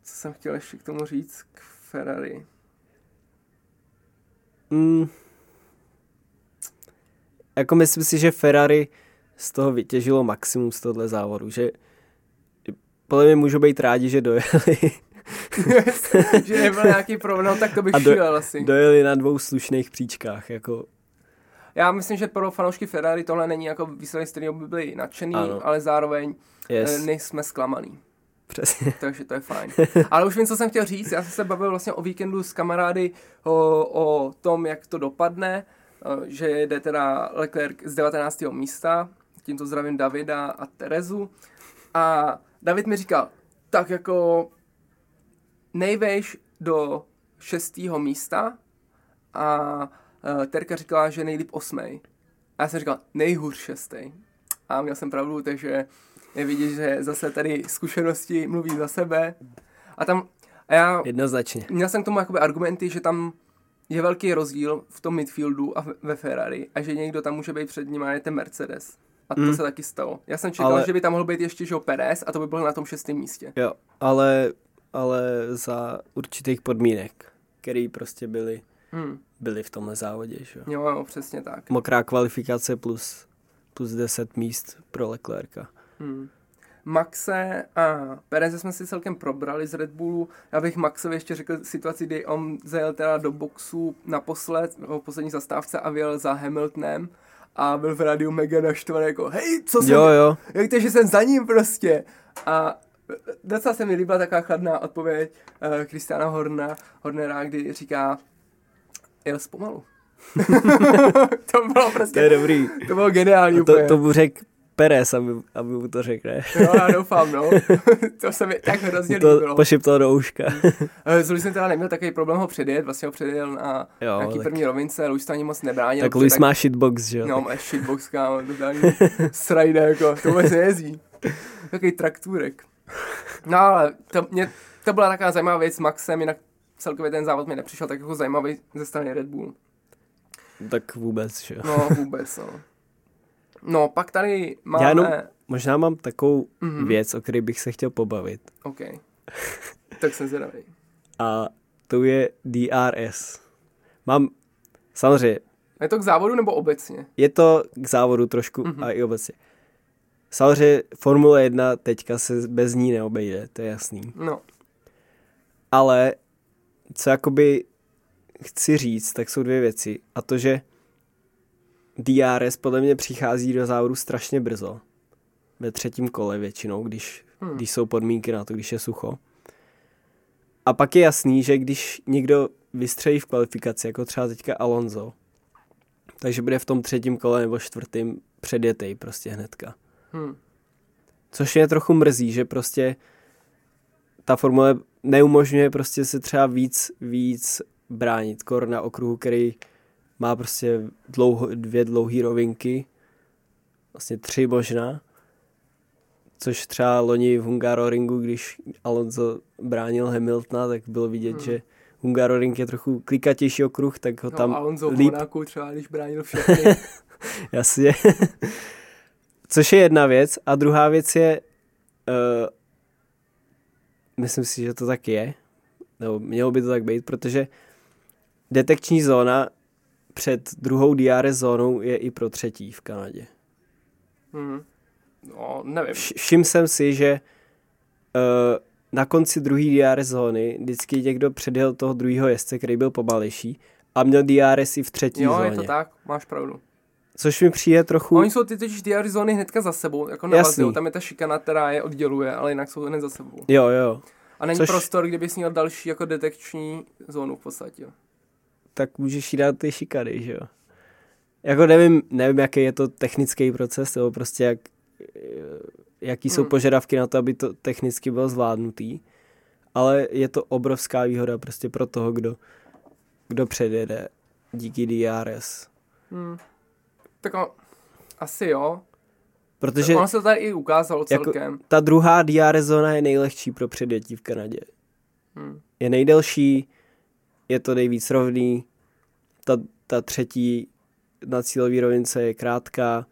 Co jsem chtěl ještě k tomu říct k Ferrari? Mm. Jako myslím si, že Ferrari z toho vytěžilo maximum z tohle závodu, že podle mě můžou být rádi, že dojeli, že nebyl nějaký problém, no, tak to bych A do- šílel asi. dojeli na dvou slušných příčkách, jako Já myslím, že pro fanoušky Ferrari tohle není jako výsledek, z kterého by byli nadšený, Ano. ale zároveň yes. yes, nejsme zklamaný. Přesně. takže to je fajn. Ale už vím, co jsem chtěl říct. Já jsem se bavil vlastně o víkendu s kamarády o, o tom, jak to dopadne, eh, že jde teda Leclerc z 19. místa, tímto zdravím Davida a Terezu. A David mi říkal, tak jako nejvejš do 6. místa a uh, Terka říkala, že nejlíp 8. A já jsem říkal, nejhůř 6. A měl jsem pravdu, takže je vidět, že zase tady zkušenosti mluví za sebe. A tam, a já Jednoznačně. měl jsem k tomu jakoby argumenty, že tam je velký rozdíl v tom midfieldu a ve Ferrari a že někdo tam může být před ním a je ten Mercedes. A to Mm. se taky stalo. Já jsem čekal, Ale- že by tam mohl být ještě Joe Perez a to by byl na tom šestém místě. Jo, ale, ale za určitých podmínek, které prostě byly, Hmm. byly v tomhle závodě. Že? jo. Jo, jo, přesně tak. Mokrá kvalifikace plus, plus 10 míst pro Leclerca. Hmm. Maxe a Pereze jsme si celkem probrali z Red Bullu. Já bych Maxovi ještě řekl situaci, kdy on zajel teda do boxu naposled, v poslední zastávce a vyjel za Hamiltonem a byl v rádiu mega naštvaný jako hej, co jsem, Jo, jo, jak to, že jsem za ním prostě. A docela se mi líbila taková chladná odpověď uh, Kristiana Horna, Hornera, kdy říká, jel zpomalu. to bylo to prostě, je dobrý. to bylo geniální A úplně. to, to mu řekl Perez, aby, aby mu to řekl? No, já doufám, no. to se mi tak hrozně to líbilo. pošiptal do uška. Eh, S Luisem teda neměl takový problém ho předjet, vlastně ho předjel na Jo, nějaký tak- první rovince, Luis to ani moc nebránil. tak Luis má shitbox, že jo? No, má shitbox, kámo, totální srajde, jako, to vůbec nejezdí. Takový traktůrek. No, ale to, mě, to byla taková zajímavá věc s Maxem, jinak celkově ten závod mi nepřišel tak jako zajímavý ze strany Red Bull. Tak vůbec, že jo? No, vůbec, no. No, pak tady máme... Já jenom možná mám takovou Mhm. věc, o které bych se chtěl pobavit. OK. Tak jsem zvědavý. A to je DRS. Mám, samozřejmě, Je to k závodu nebo obecně? je to k závodu trošku Mhm. mm-hmm. a i obecně. Samozřejmě Formule 1 teďka se bez ní neobejde, to je jasný. No. Ale co jakoby chci říct, tak jsou dvě věci. A to, že DRS podle mě přichází do závodu strašně brzo. Ve třetím kole většinou, když, Hmm. hmm. když jsou podmínky na to, když je sucho. A pak je jasný, že když někdo vystřelí v kvalifikaci, jako třeba teďka Alonso, takže bude v tom třetím kole nebo čtvrtém předjetej prostě hnedka. Hm. Což mě trochu mrzí, že prostě ta formule neumožňuje prostě se třeba víc, víc bránit. Kor na okruhu, který má prostě dlouho, dvě dlouhé rovinky, vlastně tři možná, což třeba loni v Hungaroringu, když Alonso bránil Hamiltona, tak bylo vidět, Hmm. že Hungaroring je trochu klikatější okruh, tak ho No, tam Alonso v líp Monaku třeba, když bránil všechny. Jasně. Což je jedna věc. A druhá věc je, uh, myslím si, že to tak je, nebo mělo by to tak být, protože detekční zóna před druhou DRS zónou je i pro třetí v Kanadě. hm. No, nevím. Vš- všiml jsem si, že uh, na konci druhé DRS zóny vždycky někdo předjel toho druhého jezdce, který byl pomalejší a měl DRS i v třetí Jo, zóně. je to tak, máš pravdu. Což mi přijde trochu... Oni jsou ty totiž DR zóny hnedka za sebou, jako navazují. Tam je ta šikana, která je odděluje, ale jinak jsou hned za sebou. Jo, jo. A není Což- prostor, kde bys měl další jako detekční zónu v podstatě. Tak můžeš jít dát ty šikany, že jo. Jako nevím, nevím, jaký je to technický proces, nebo prostě jak, jaký jsou Hmm. požadavky na to, aby to technicky bylo zvládnutý, ale je to obrovská výhoda prostě pro toho, kdo, kdo předjede díky DRS. Hmm. Tak o, asi jo. Protože Ono se to tady i ukázalo Jako- celkem. ta druhá DRS zóna je nejlehčí pro předjetí v Kanadě. Hmm. Je nejdelší, je to nejvíc rovný, ta, ta třetí na cílové rovince je krátká,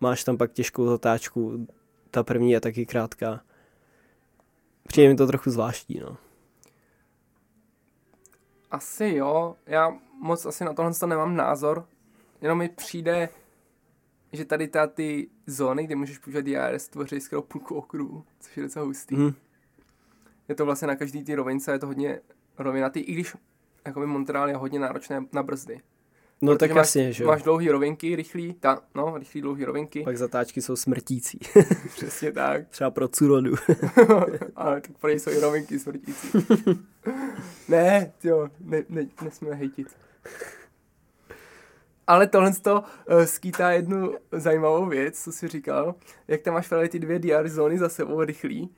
máš tam pak těžkou zatáčku, ta první je taky krátká. Přijde mi to trochu zvláštní, no. Asi jo. Já moc asi na tohle to nemám názor. Jenom mi přijde, že tady ta ty zóny, kde můžeš používat DRS, tvoří skoro půlku okruhu, což je docela hustý. Hm. Je to vlastně na každý ty rovince, je to hodně rovinatý, i když jakoby Montreal je hodně náročné na brzdy. No tak máš, jasně, že jo. Máš dlouhý rovinky, rychlý, ta, no, rychlý dlouhý rovinky, Pak zatáčky jsou smrtící. přesně tak. Třeba pro Curodu. Ale tak pro jsou i rovinky smrtící. ne, jo, ne, ne, nesmíme hejtit. Ale tohle to uh, skýtá jednu zajímavou věc, co jsi říkal. Jak tam máš právě ty dvě DR zóny za sebou rychlý,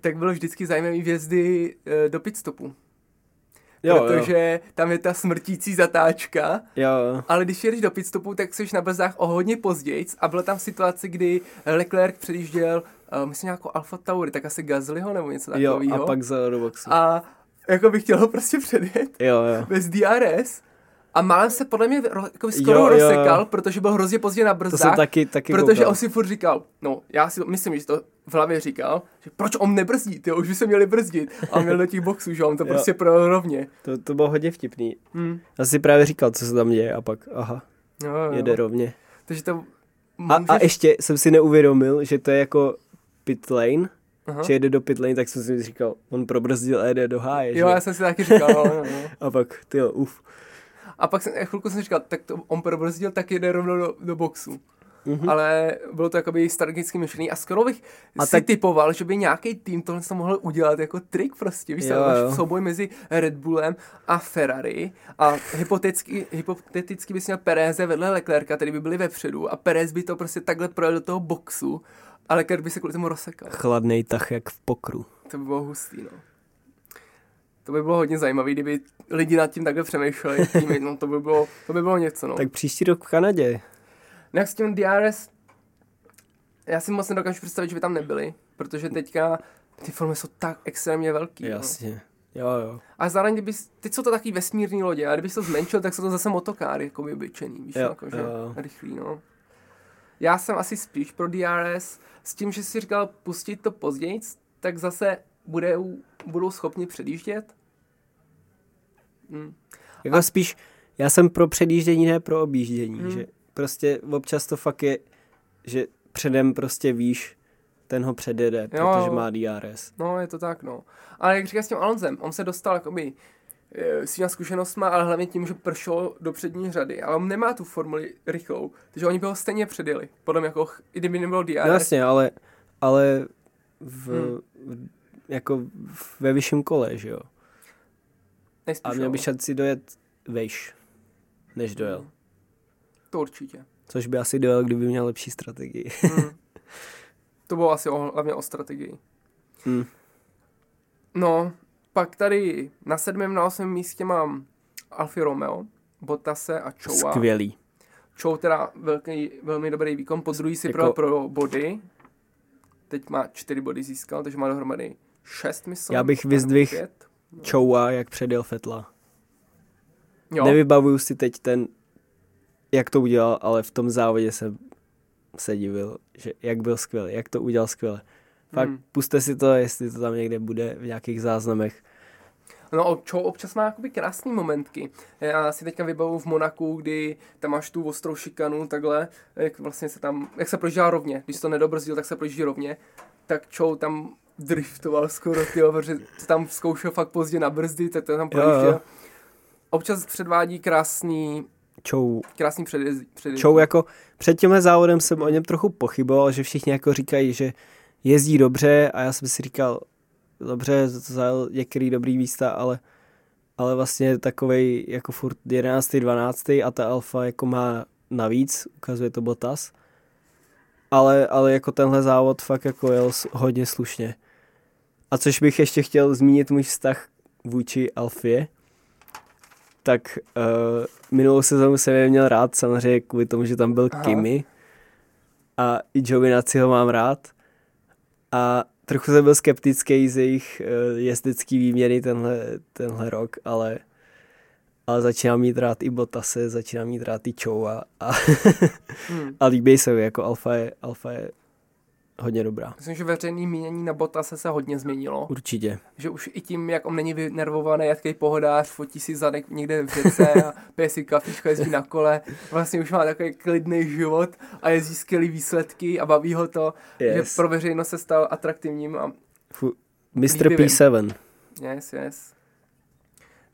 tak bylo vždycky zajímavý vjezdy uh, do pitstopu. Jo, protože tam je ta smrtící zatáčka, jo. jo. ale když jedeš do pitstopu, tak jsi na brzdách o hodně později a byla tam situace, kdy Leclerc předjížděl, uh, myslím nějakou Alfa Tauri, tak asi Gaslyho nebo něco Jo, takového. a pak za do boxu. a jako bych chtěl ho prostě předjet Jo, jo. bez DRS a málem se podle mě ro, jako skoro Jo, jo, rozsekal, protože byl hrozně pozdě na To jsem brzdách, taky, taky protože koukal. on si furt říkal, no já si myslím, že to v hlavě říkal, že proč on nebrzdí, ty už by se měli brzdit. A on měl do těch boxů, že on to Jo. prostě projel rovně. To, to bylo hodně vtipný. Hm. Já si právě říkal, co se tam děje a pak, aha, Jo, jo. jede rovně. Takže to A, můžeš... a ještě jsem si neuvědomil, že to je jako pit lane, Aha. že jede do pit lane, tak jsem si říkal, on probrzdil a jede do háje, Jo, že? já jsem si taky říkal, no, no. A pak, ty jo, uf. A pak jsem, chvilku jsem říkal, tak to on probrzdil, tak jede rovnou do, do boxu. Mhm. Ale bylo to jakoby strategicky myšlený a skoro bych A si tak- typoval, že by nějaký tým tohle to mohl udělat jako trik prostě. Víš, Jo, jo, souboj mezi Red Bullem a Ferrari a hypoteticky, hypoteticky bys měl Pereze vedle Leclerca, který by byli vepředu a Perez by to prostě takhle projel do toho boxu a Leclerc by se kvůli tomu rozsekal. Chladnej tah jak v pokru. To by bylo hustý, no. To by bylo hodně zajímavé, kdyby lidi nad tím takhle přemýšleli. Týmy, no, to, by bylo, to by bylo něco, no. Tak příští rok v Kanadě. No jak s tím DRS, já si moc nedokážu představit, že by tam nebyli, protože teďka ty filmy jsou tak extrémně velký. No. Jasně. Jo, jo. A zároveň, kdyby, teď jsou to taky vesmírní lodě, a kdyby to zmenšil, tak jsou to zase motokáry, jako by obyčejný, víš, Jo, jako, že jo, rychlý, no. Já jsem asi spíš pro DRS, s tím, že si říkal pustit to později, tak zase bude, budou schopni předjíždět. Hm. Jako a... spíš, já jsem pro předjíždění, ne pro objíždění, Hmm. že prostě občas to fakt je, že předem prostě víš, ten ho předjede, protože jo. má DRS. No, je to tak, no. Ale jak říkáš s tím Alonzem, on se dostal jakoby eh, svýma zkušenostma, ale hlavně tím, že pršel do přední řady. Ale on nemá tu formuli rychlou, takže oni by ho stejně předjeli. Podle mě, jako, i kdyby nebylo DRS. No jasně, ale, ale v, Hmm. jako ve vyšším kole, že jo. Nejspíš, A měl by šanci dojet vejš, než dojel. To určitě. Což by asi dojel, kdyby měl lepší strategii. Hmm. to bylo asi o, hlavně o strategii. Hmm. No, pak tady na sedmém, na osmém místě mám Alfa Romeo, Bottase a Choua. Skvělý. Chou teda velký, velmi dobrý výkon, po druhý si Jako- pro body. Teď má čtyři body získal, takže má dohromady šest, myslím. Já bych vyzdvihl-. Choua, jak předjel Fetla. Jo, Nevybavuju si teď ten, jak to udělal, ale v tom závodě jsem se divil, že jak byl skvělý, jak to udělal skvěle. Fakt Hmm. puste si to, jestli to tam někde bude v nějakých záznamech. No, Chou občas má jakoby krásný momentky. Já si teďka vybavu v Monaku, kdy tam máš tu ostrou šikanu, takhle, jak vlastně se tam, jak se projíždá rovně. Když to nedobrzdil, tak se projíždí rovně. Tak Chou tam driftoval skoro, tyjo, protože to tam zkoušel fakt pozdě na brzdy, tak to tam projížděl. Občas předvádí krásný, Chou, krásný předjezd. předjezd. Chou jako před tímhle závodem jsem o něm trochu pochyboval, že všichni jako říkají, že jezdí dobře a já jsem si říkal, dobře, zajel některý dobrý místa, ale, ale vlastně takovej jako furt 11. 12. a ta Alfa jako má navíc, ukazuje to Bottas. Ale, ale jako tenhle závod fakt jako jel hodně slušně. A což bych ještě chtěl zmínit můj vztah vůči Alfie, tak uh, minulou sezónu jsem je měl rád, samozřejmě kvůli tomu, že tam byl Aha. Kimi a i Giovinazzi ho mám rád. A trochu jsem byl skeptický z jejich uh, jezdecký výměny tenhle, tenhle rok, ale, ale začínám mít rád i Botase, začínám mít rád i Chou a, a, hmm. a líbí se mi, jako Alfa je, Alfa je hodně dobrá. Myslím, že veřejný mínění na Botase se hodně změnilo. Určitě. Že už i tím, jak on není vynervovaný, jaký pohodář, fotí si zadek někde v řece a pije si kafičko, jezdí na kole, vlastně už má takový klidný život a jezdí skvělý výsledky a baví ho to, yes. že pro veřejnost se stal atraktivním a Fu, Mr. P7. Yes, yes.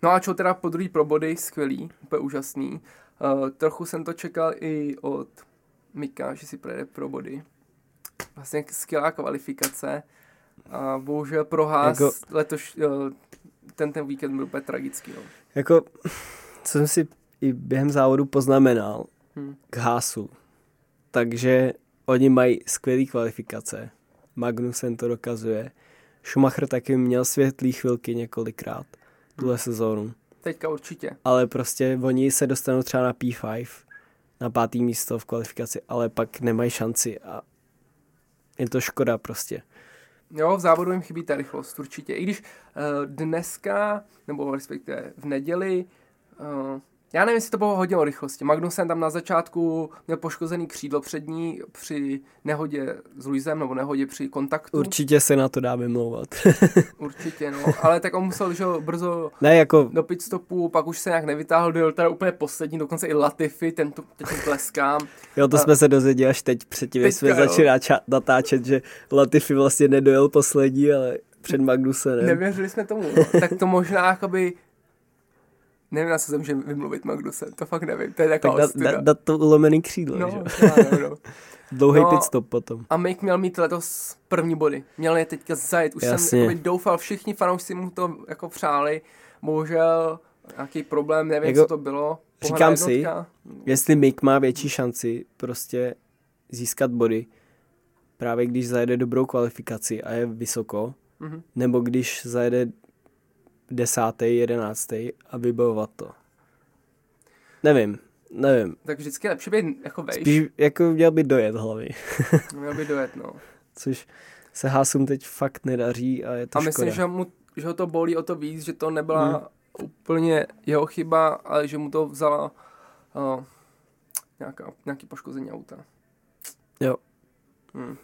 No a čo teda po druhý pro body, skvělý, úplně úžasný. Uh, trochu jsem to čekal i od Mika, že si projede pro body vlastně skvělá kvalifikace. A bohužel pro Haas jako, letoš, ten, ten víkend byl úplně tragický. No. Jako, co jsem si i během závodu poznamenal hmm. k Haasu, takže oni mají skvělé kvalifikace. Magnussen to dokazuje. Schumacher taky měl světlý chvilky několikrát tuhle hmm. sezónu. Teďka určitě. Ale prostě oni se dostanou třeba na P5, na pátý místo v kvalifikaci, ale pak nemají šanci a je to škoda prostě. Jo, v závodu jim chybí ta rychlost, určitě. I když uh, dneska, nebo respektive v neděli, uh, já nevím, jestli to bylo hodně o rychlosti. Magnussen tam na začátku měl poškozený křídlo přední při nehodě s Luisem, nebo nehodě při kontaktu. Určitě se na to dá vymlouvat. Určitě, no. Ale tak on musel, že brzo ne, jako... do pit stopu, pak už se nějak nevytáhl, byl teda úplně poslední, dokonce i Latifi, ten tu, teď tleskám. Jo, to a... jsme se dozvěděli až teď předtím, když jsme začali natáčet, že Latifi vlastně nedojel poslední, ale před Magnusenem. Nevěřili jsme tomu, no. tak to možná jakoby Nevím, na co se může vymluvit Magnusen, to fakt nevím, to je taková tak dát da, da to ulomený křídlo, no, že? No, no. Dlouhý no, pit stop potom. A Make měl mít letos první body, měl je teďka zajet, už Jasně. jsem jakoby, doufal, všichni fanoušci mu to jako přáli, bohužel nějaký problém, nevím, jako, co to bylo. Říkám si, jestli Mick má větší šanci prostě získat body, právě když zajede dobrou kvalifikaci a je vysoko, mm-hmm. nebo když zajede desátý, jedenáctý a vybojovat to. Nevím, nevím. Tak vždycky je lepší být jako vejš. Spíš jako měl by dojet hlavy. měl by dojet, no. Což se Hásum teď fakt nedaří a je to A myslím, škoda. že, mu, že ho to bolí o to víc, že to nebyla hmm. úplně jeho chyba, ale že mu to vzala uh, nějaká, nějaký poškození auta. Jo. Hmm.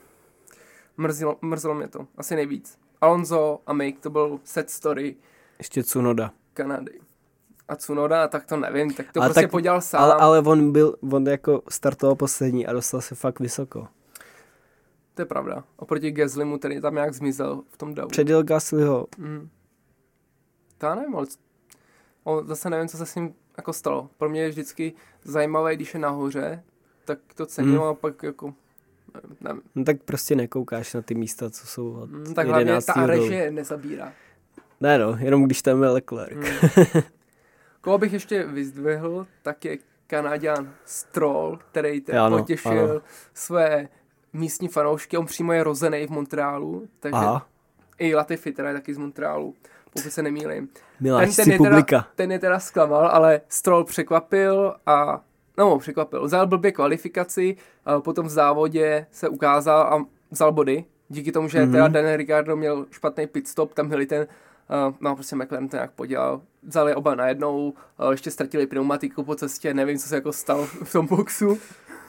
Mrzilo, mrzelo mě to, asi nejvíc. Alonso a Mick, to byl set story, ještě Cunoda. Kanady. A Cunoda, tak to nevím, tak to ale prostě tak, podělal sám. Ale, ale on byl, on jako startoval poslední a dostal se fakt vysoko. To je pravda. Oproti Gaslymu, který tam nějak zmizel v tom davu. Předěl Gaslyho. Mm. To já nevím, ale o, zase nevím, co se s ním jako stalo. Pro mě je vždycky zajímavé, když je nahoře, tak to cením mm. a pak jako nevím. No tak prostě nekoukáš na ty místa, co jsou od mm, Tak hlavně ta režie nezabírá. Ne no, jenom když tam je Leclerc. Hmm. Koho bych ještě vyzdvihl, tak je Kanaděn Stroll, který teda ano, potěšil ano. své místní fanoušky. On přímo je rozený v Montrealu, takže Aha. i Latifi teda je taky z Montrealu, pokud se nemýlím. ten, ten, je teda, ten je teda zklamal, ale Stroll překvapil a no, překvapil. Vzal blbě kvalifikaci, a potom v závodě se ukázal a vzal body. Díky tomu, že mm-hmm. teda Daniel Ricardo měl špatný pit stop, tam měli ten no prostě McLaren to nějak podělal. Vzali oba najednou, uh, ještě ztratili pneumatiku po cestě, nevím, co se jako stalo v tom boxu.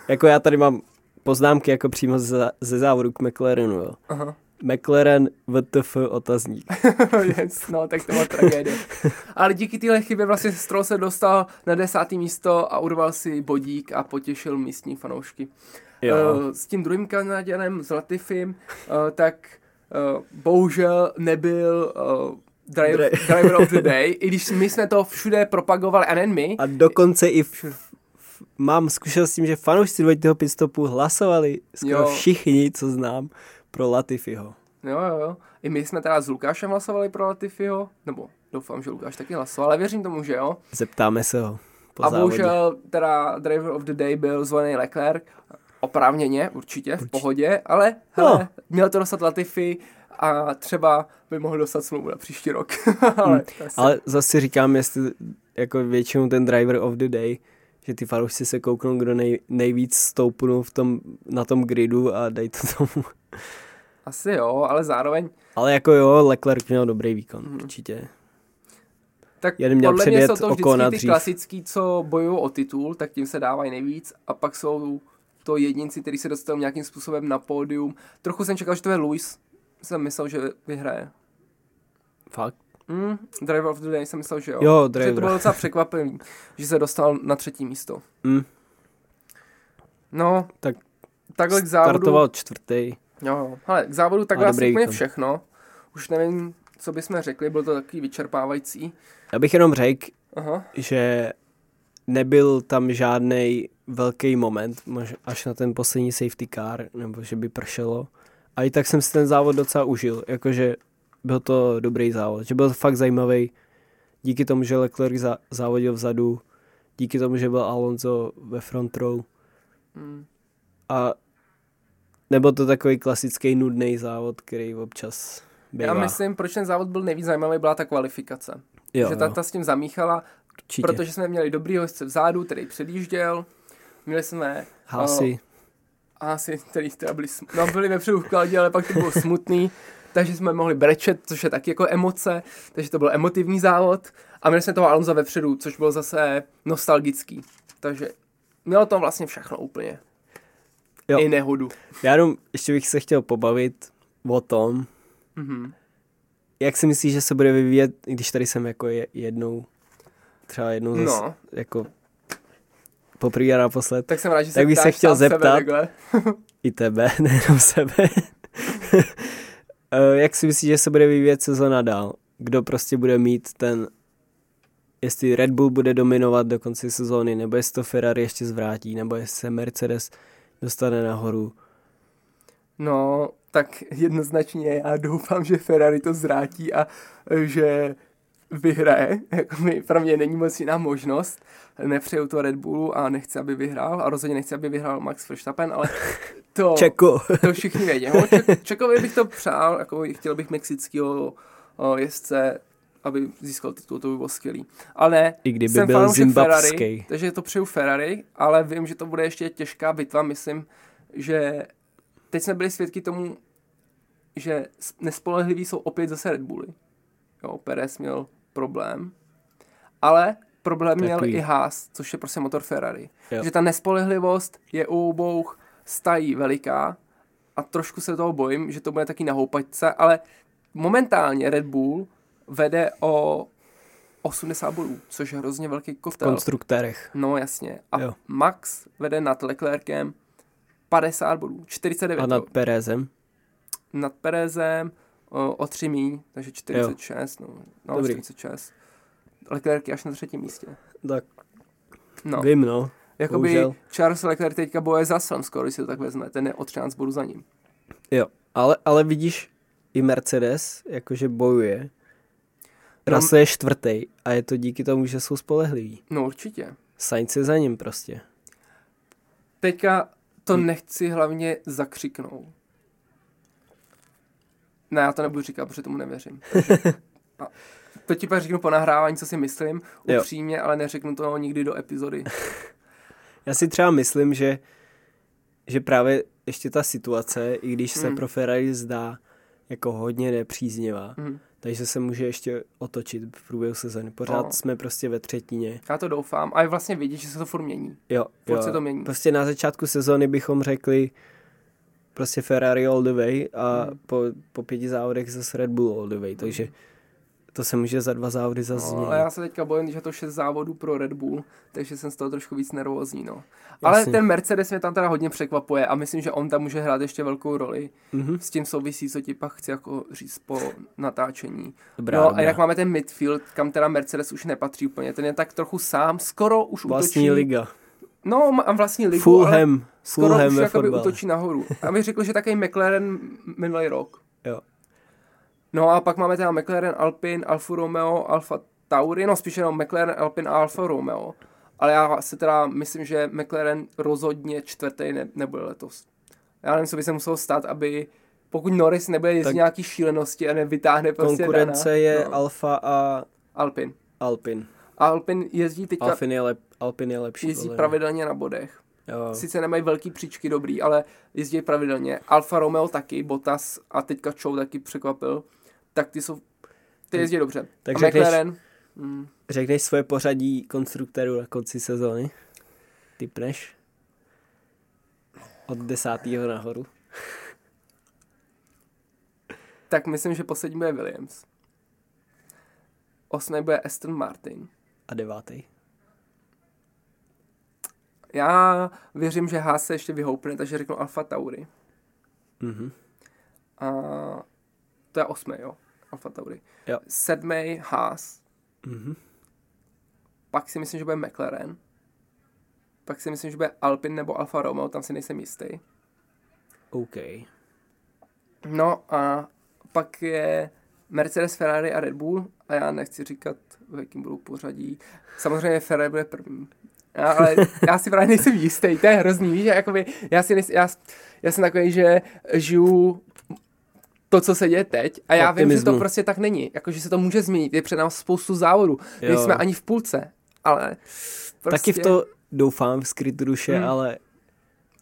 Jako já tady mám poznámky jako přímo ze, ze závodu k McLarenu, jo. Aha. McLaren VTF otazník. yes, no, tak to byla tragédie. Ale díky téhle chybě vlastně Stroll se dostal na desátý místo a urval si bodík a potěšil místní fanoušky. Jo. Uh, s tím druhým Kanaděnem, s Latifim, tak bohužel nebyl uh, driver, driver of the day, i když my jsme to všude propagovali, a nejen my. A dokonce i v, v, mám zkušenost s tím, že fanoušci dvojitého pitstopu hlasovali skoro jo. všichni, co znám, pro Latifiho. Jo, jo, jo. I my jsme teda s Lukášem hlasovali pro Latifiho, nebo doufám, že Lukáš taky hlasoval, ale věřím tomu, že jo. Zeptáme se ho po A závodě. bohužel teda driver of the day byl zvolený Leclerc, oprávněně, určitě, v pohodě, ale hele, No. měl to dostat Latifi a třeba by mohl dostat smlouvu na příští rok. ale, se- Hmm. Ale zase říkám, jestli jako většinou ten driver of the day, že ty fanoušci se kouknou, kdo nej, nejvíc stoupnou v tom, na tom gridu a dají to tomu. Asi jo, ale zároveň Ale jako jo, Leclerc měl dobrý výkon, Mhm. určitě. Tak Jen měl podle mě jsou to vždycky ty dřív. klasický, co bojují o titul, tak tím se dávají nejvíc a pak jsou to jedinci, kteří se dostanou nějakým způsobem na pódium. Trochu jsem čekal, že to je Luis, jsem myslel, že vyhraje. Fakt. Mm, driver of the day jsem myslel, že jo. Jo, Že to driver. bylo docela překvapivý, že se dostal na třetí místo. Mm. No, Tak takhle k závodu. Startoval čtvrtý. Jo, hele, k závodu takhle asi úplně všechno. Už nevím, co bychom řekli, bylo to takový vyčerpávající. Já bych jenom řekl, že nebyl tam žádný velký moment, až na ten poslední safety car, nebo že by pršelo. A i tak jsem si ten závod docela užil, jakože byl to dobrý závod, že byl fakt zajímavý. Díky tomu, že Leclerc za- závodil vzadu, díky tomu, že byl Alonso ve front row Mm. a nebyl to takový klasický nudný závod, který občas bývá. Já myslím, proč ten závod byl nejvíc zajímavý, byla ta kvalifikace. jo, že ta, ta s tím zamíchala, určitě. protože jsme měli dobrýho jezdce vzadu, který předjížděl. Měli jsme Hasi, asi, který teda byli, sm- no, byli vepředu v kladě, ale pak to bylo smutný. Takže jsme mohli brečet, což je taky jako emoce, takže to byl emotivní závod. A měli jsme toho Alonza vepředu, což bylo zase nostalgický. Takže mělo to vlastně všechno úplně. Jo. I nehodu. já jenom ještě bych se chtěl pobavit o tom, Mhm. Jak si myslíš, že se bude vyvíjet, když tady jsem jako je, jednou, třeba jednou zase, No, jako poprvé a naposled, tak jsem rád, že se Tak bych se chtěl sebe zeptat. takhle. i tebe, nejenom sebe. Eh, Jak si myslíš, že se bude vyvíjet sezona dál? Kdo prostě bude mít ten, jestli Red Bull bude dominovat do konce sezóny, nebo jestli to Ferrari ještě zvrátí, nebo jestli se Mercedes dostane nahoru. No, tak jednoznačně já doufám, že Ferrari to zrátí a e, že vyhraje. Jako mi, pro mě není moc jiná možnost. Nepřeju to Red Bullu a nechci, aby vyhrál. A rozhodně nechci, aby vyhrál Max Verstappen, ale to, Čeko. to všichni vědí. No, Ček, Čekovi bych to přál, jako chtěl bych mexického jezdce, aby získal titul, to by bylo skvělý. Ale ne, I kdyby jsem byl fanoušek Ferrari, zimbabský. takže to přeju Ferrari, ale vím, že to bude ještě těžká bitva. Myslím, že teď jsme byli svědky tomu, že nespolehliví jsou opět zase Red Bully. Jo, Perez měl problém, ale problém měl Takový. i Haas, což je prostě motor Ferrari. Jo. Že ta nespolehlivost je u obou stají veliká a trošku se toho bojím, že to bude taky na houpačce, ale momentálně Red Bull vede o 80 bodů, což je hrozně velký kotel. konstruktérech. No jasně. A Jo. Max vede nad Leclerkem 50 bodů, 49 A nad Perezem. nad Perezem o, o 3 míň, takže 46, no, no Dobrý. 46. Leclerc je až na třetím místě. Tak No, vím, no. jakoby bohužel. Charles Leclerc teďka boje za Russellem skoro, když si to tak vezme, ten je o 13 bodů za ním. Jo, ale, ale vidíš, i Mercedes jakože bojuje. No. Russell je čtvrtý a je to díky tomu, že jsou spolehliví. No určitě. Sainz je za ním prostě. Teďka to Hm. nechci hlavně zakřiknout. Ne, já to nebudu říkat, protože tomu nevěřím. Takže, a to ti pak řeknu po nahrávání, co si myslím, Jo. upřímně, ale neřeknu to nikdy do epizody. Já si třeba myslím, že, že právě ještě ta situace, i když se Hmm. pro Ferrari zdá jako hodně nepříznivá, Mhm. takže se může ještě otočit v průběhu sezóny. Pořád No. jsme prostě ve třetině. Já to doufám. A je vlastně vidět, že se to furt mění. Jo, Furt jo. se to mění. Prostě na začátku sezóny bychom řekli prostě Ferrari all the way a Hmm. po, po pěti závodech zase Red Bull all the way, takže to se může za dva závody No, změnit. ale já se teďka bojím, že je to šest závodů pro Red Bull, takže jsem z toho trošku víc nervózní. No. Ale Jasně. ten Mercedes mě tam teda hodně překvapuje a myslím, že on tam může hrát ještě velkou roli. Mhm. S tím souvisí, co ti pak chci jako říct po natáčení. Dobrá, no dobrá. a jinak máme ten midfield, kam teda Mercedes už nepatří úplně. Ten je tak trochu sám, skoro už Vlastní útočí. liga. No, má vlastní ligu, ale Fulham. skoro Fulham už jakoby fotbale. útočí nahoru. A bych řekl, že takový McLaren minulý rok. Jo. No a pak máme teda McLaren, Alpine, Alfa Romeo, Alfa Tauri, no spíš jenom McLaren, Alpine a Alfa Romeo. Ale já si teda myslím, že McLaren rozhodně čtvrtý ne, nebude letos. Já nevím, co by se muselo stát, aby pokud Norris nebude jezdit nějaký šílenosti a nevytáhne prostě Konkurence Dana, je no, Alfa a Alpin. Alpin. Alpin jezdí teďka, Alpin je, lep, Alpin je lepší. jezdí podle pravidelně na bodech. Jo. Sice nemají velký příčky dobrý, ale jezdí pravidelně. Alfa Romeo taky, Bottas a teďka Chow taky překvapil. Tak ty jsou, ty jezdí dobře. Tak a řekneš- McLaren, mm, Řekneš svoje pořadí konstruktérů na konci sezóny? Typneš? Od desátého nahoru. tak myslím, že poslední bude Williams. Osmý bude Aston Martin. A devátý. Já věřím, že Haas se ještě vyhoupne, takže řeknu Alfa Tauri. Mhm. A to je osmý, jo. Alfa Tauri. Jo. Sedmý Haas. Mhm. Pak si myslím, že bude McLaren. Pak si myslím, že bude Alpine nebo Alfa Romeo, tam si nejsem jistý. OK. No a pak je Mercedes, Ferrari a Red Bull a já nechci říkat, v jakým budou pořadí. Samozřejmě Ferrari bude první. Já, ale já si právě nejsem jistý, to je hrozný, víš, jakoby, já, si nejsem, já, já jsem takový, že žiju to, co se děje teď a já vím, že to Optimismu. prostě tak není, jakože se to může změnit, je před námi spoustu závodů, Jo. nejsme ani v půlce, ale prostě Taky v to doufám v skrytu duše, Hmm. ale,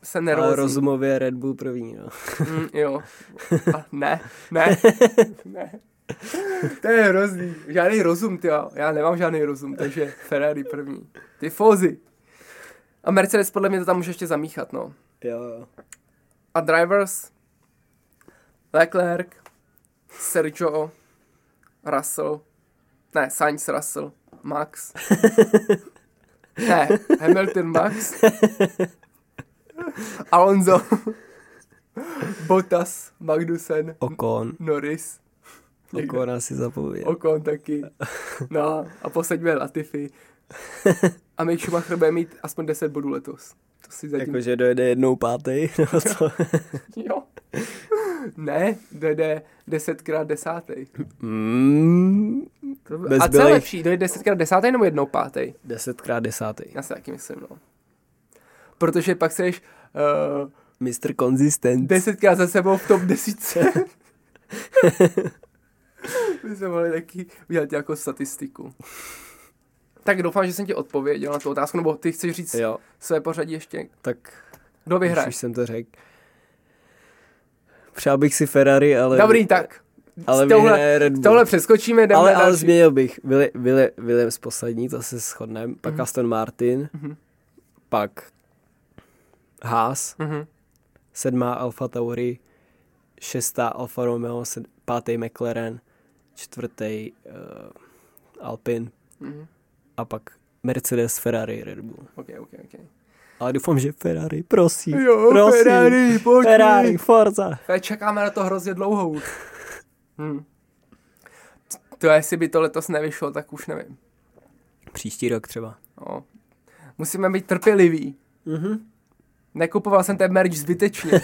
jsem ale nervózní. rozumově Red Bull první. No. Mm, jo. A ne, ne, ne. To je hrozný. Žádný rozum, ty Já nemám žádný rozum, takže Ferrari první. Ty fózy. A Mercedes podle mě to tam může ještě zamíchat, no. Jo, jo. A drivers Leclerc, Sergio, Russell, ne, Sainz Russell, Max, ne, Hamilton Max, Alonso, Bottas, Magnussen, Okon. Norris, Někdo. Okona si zapomněl. Ocon taky. No a poslední Latifi. A Mick Schumacher bude mít aspoň 10 bodů letos. Si zatím... Jakože dojede jednou pátý, nebo co? Jo. Ne, dojde desetkrát desátý. Mm, To by... A co je lepší, dojde desetkrát desátý nebo jednou pátý? desetkrát desátý. Já si taky myslím, no. Protože pak seš uh, Mr. Consistent. desetkrát za sebou v top desítce. My jsme mohli taky udělat nějakou statistiku. Tak doufám, že jsem ti odpověděl na tu otázku, nebo ty chceš říct Jo, své pořadí ještě. tak Kdo vyhraje? už jsem to řekl. Přál bych si Ferrari, ale... Dobrý, tak. Ale vyhraje Red Bull. tohle přeskočíme, jdeme ale, ale změnil bych. Willi, Willi, Williams poslední, to se shodneme. Pak Mhm. Aston Martin. Mhm. Pak Haas. Mhm. Sedmá Alfa Tauri. Šestá Alfa Romeo. Sed, pátý McLaren. Čtvrtý uh, Alpine. Mhm. A pak Mercedes, Ferrari, Red Bull. Ok, ok, ok. Ale doufám, že Ferrari, prosím. Jo, prosím. Ferrari, pojď. Ferrari, Forza. Čekáme na to hrozně dlouho už. Hm. To jestli by to letos nevyšlo, tak už nevím. Příští rok třeba. No. Musíme být trpěliví. Mhm. Nekupoval jsem ten merch zbytečně.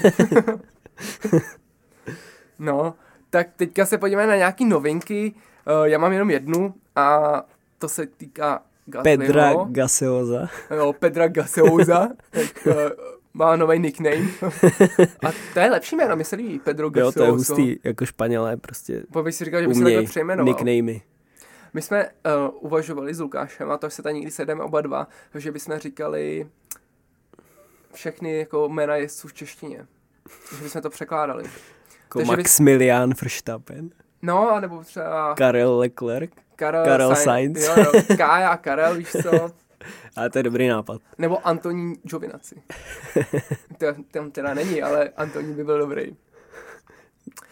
no, tak teďka se podíváme na nějaký novinky. Uh, já mám jenom jednu a to se týká Gaslyho. Pedra Gaseoza. Jo, Pedra Gaseouza. tak, uh, má nový nickname. a to je lepší jméno, mi se líbí. Pedro Jo, Gaseouza. to je hustý, jako Španělé prostě Bych si říkal, že by se takhle přejmenoval. nicknamey. My jsme uh, uvažovali s Lukášem, a to se tady někdy sedeme oba dva, že bychom říkali všechny jako jména jezdců v češtině. Že bychom to překládali. Jako Takže bys- Maximilian Verstappen, No, a nebo třeba Karel Leclerc, Karel, Karel Sainz. Sainz. Jo, jo, Kája a Karel, víš co? ale to je dobrý nápad. Nebo Antonín Giovinazzi. To tam teda není, ale Antonín by byl dobrý.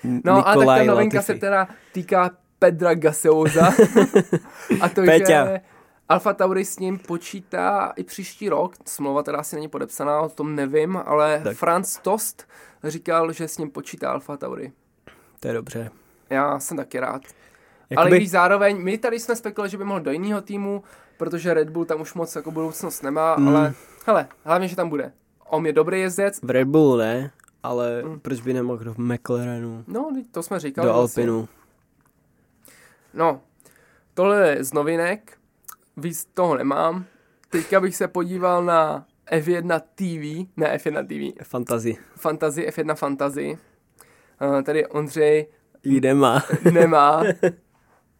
No, ale tak ta Nikolaj novinka Latifi. se teda týká Pedra Gaseouza. a to, Peťa. že Alfa Tauri s ním počítá i příští rok. Smlouva teda asi není podepsaná, o tom nevím, ale tak. Franz Tost říkal, že s ním počítá Alfa Tauri. To je dobře. Já jsem taky rád. Ale Jakoby, když zároveň, my tady jsme spekulovali, že by mohl do jiného týmu, protože Red Bull tam už moc jako budoucnost nemá, Mm. ale hele, hlavně, že tam bude. On je dobrý jezdec, v Red Bull ne, ale Mm. proč by nemohl do McLarenu, no, to jsme říkali. do vlastně. Alpinu. No, tohle je z novinek, víc toho nemám. Teďka bych se podíval na F1 TV, ne F1 TV, Fantazy. Fantasy, F1 Fantasy. Uh, tady Ondřej Jí nemá. nemá,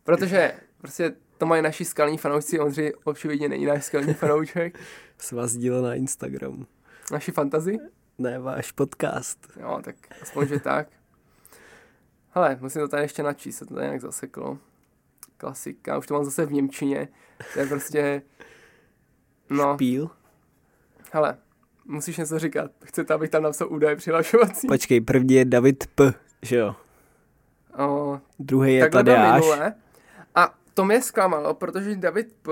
protože prostě to mají naši skalní fanoušci, Ondřej očividně není náš skalní fanoušek. S vás dílo na Instagramu. Naši fantazy? Ne, váš podcast. Jo, tak aspoň, že tak. Hele, musím to tady ještě načíst, se to tady nějak zaseklo. Klasika, už to mám zase v Němčině. To je prostě... No, Píl? hele, musíš něco říkat. Chcete, abych tam napsal údaje přihlašovací? Počkej, první je David P, že jo? O, Druhý je Tadeáš. A to mě zklamalo, protože David P.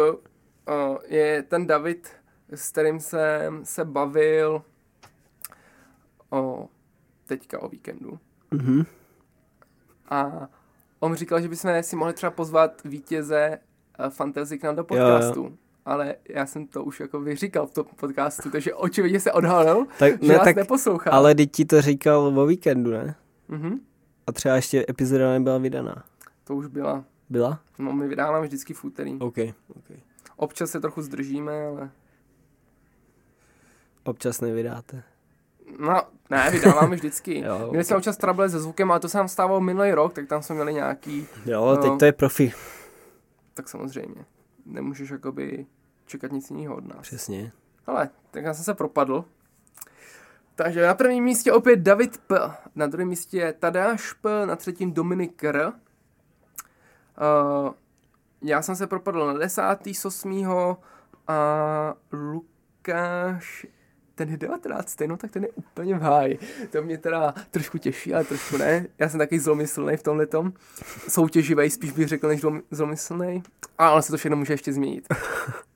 O, je ten David, s kterým jsem se bavil o, teďka o víkendu. Mhm. A on říkal, že bychom si mohli třeba pozvat vítěze eh, Fantasy k nám do podcastu. Jo, jo. Ale já jsem to už jako vyříkal v tom podcastu, takže očividně se odhalil, Tak, že ne, nás tak, neposlouchá. ale teď ti to říkal o víkendu, ne? Mhm, A třeba ještě epizoda nebyla vydaná. to už byla. Byla? No, my vydáváme vždycky v úterý. OK. okay. Občas se trochu zdržíme, ale... Občas nevydáte. No, ne, vydáváme vždycky. Jo, Měli jsme občas trable se zvukem, ale to se nám stávalo minulý rok, tak tam jsme měli nějaký, Jo, No. teď to je profi. tak samozřejmě. Nemůžeš jakoby čekat nic jiného od nás. Přesně. Ale, tak já jsem se propadl. Takže na prvním místě opět David P. Na druhém místě je Tadeáš P. Na třetím Dominik R. Uh, já jsem se propadl na desátý z osmýho a Lukáš ten je 19. no tak ten je úplně v háji. To mě teda trošku těší, ale trošku ne. Já jsem taky zlomyslný v tomhletom. Soutěživej spíš bych řekl, než zlom- zlomyslný. Ale se to všechno může ještě změnit.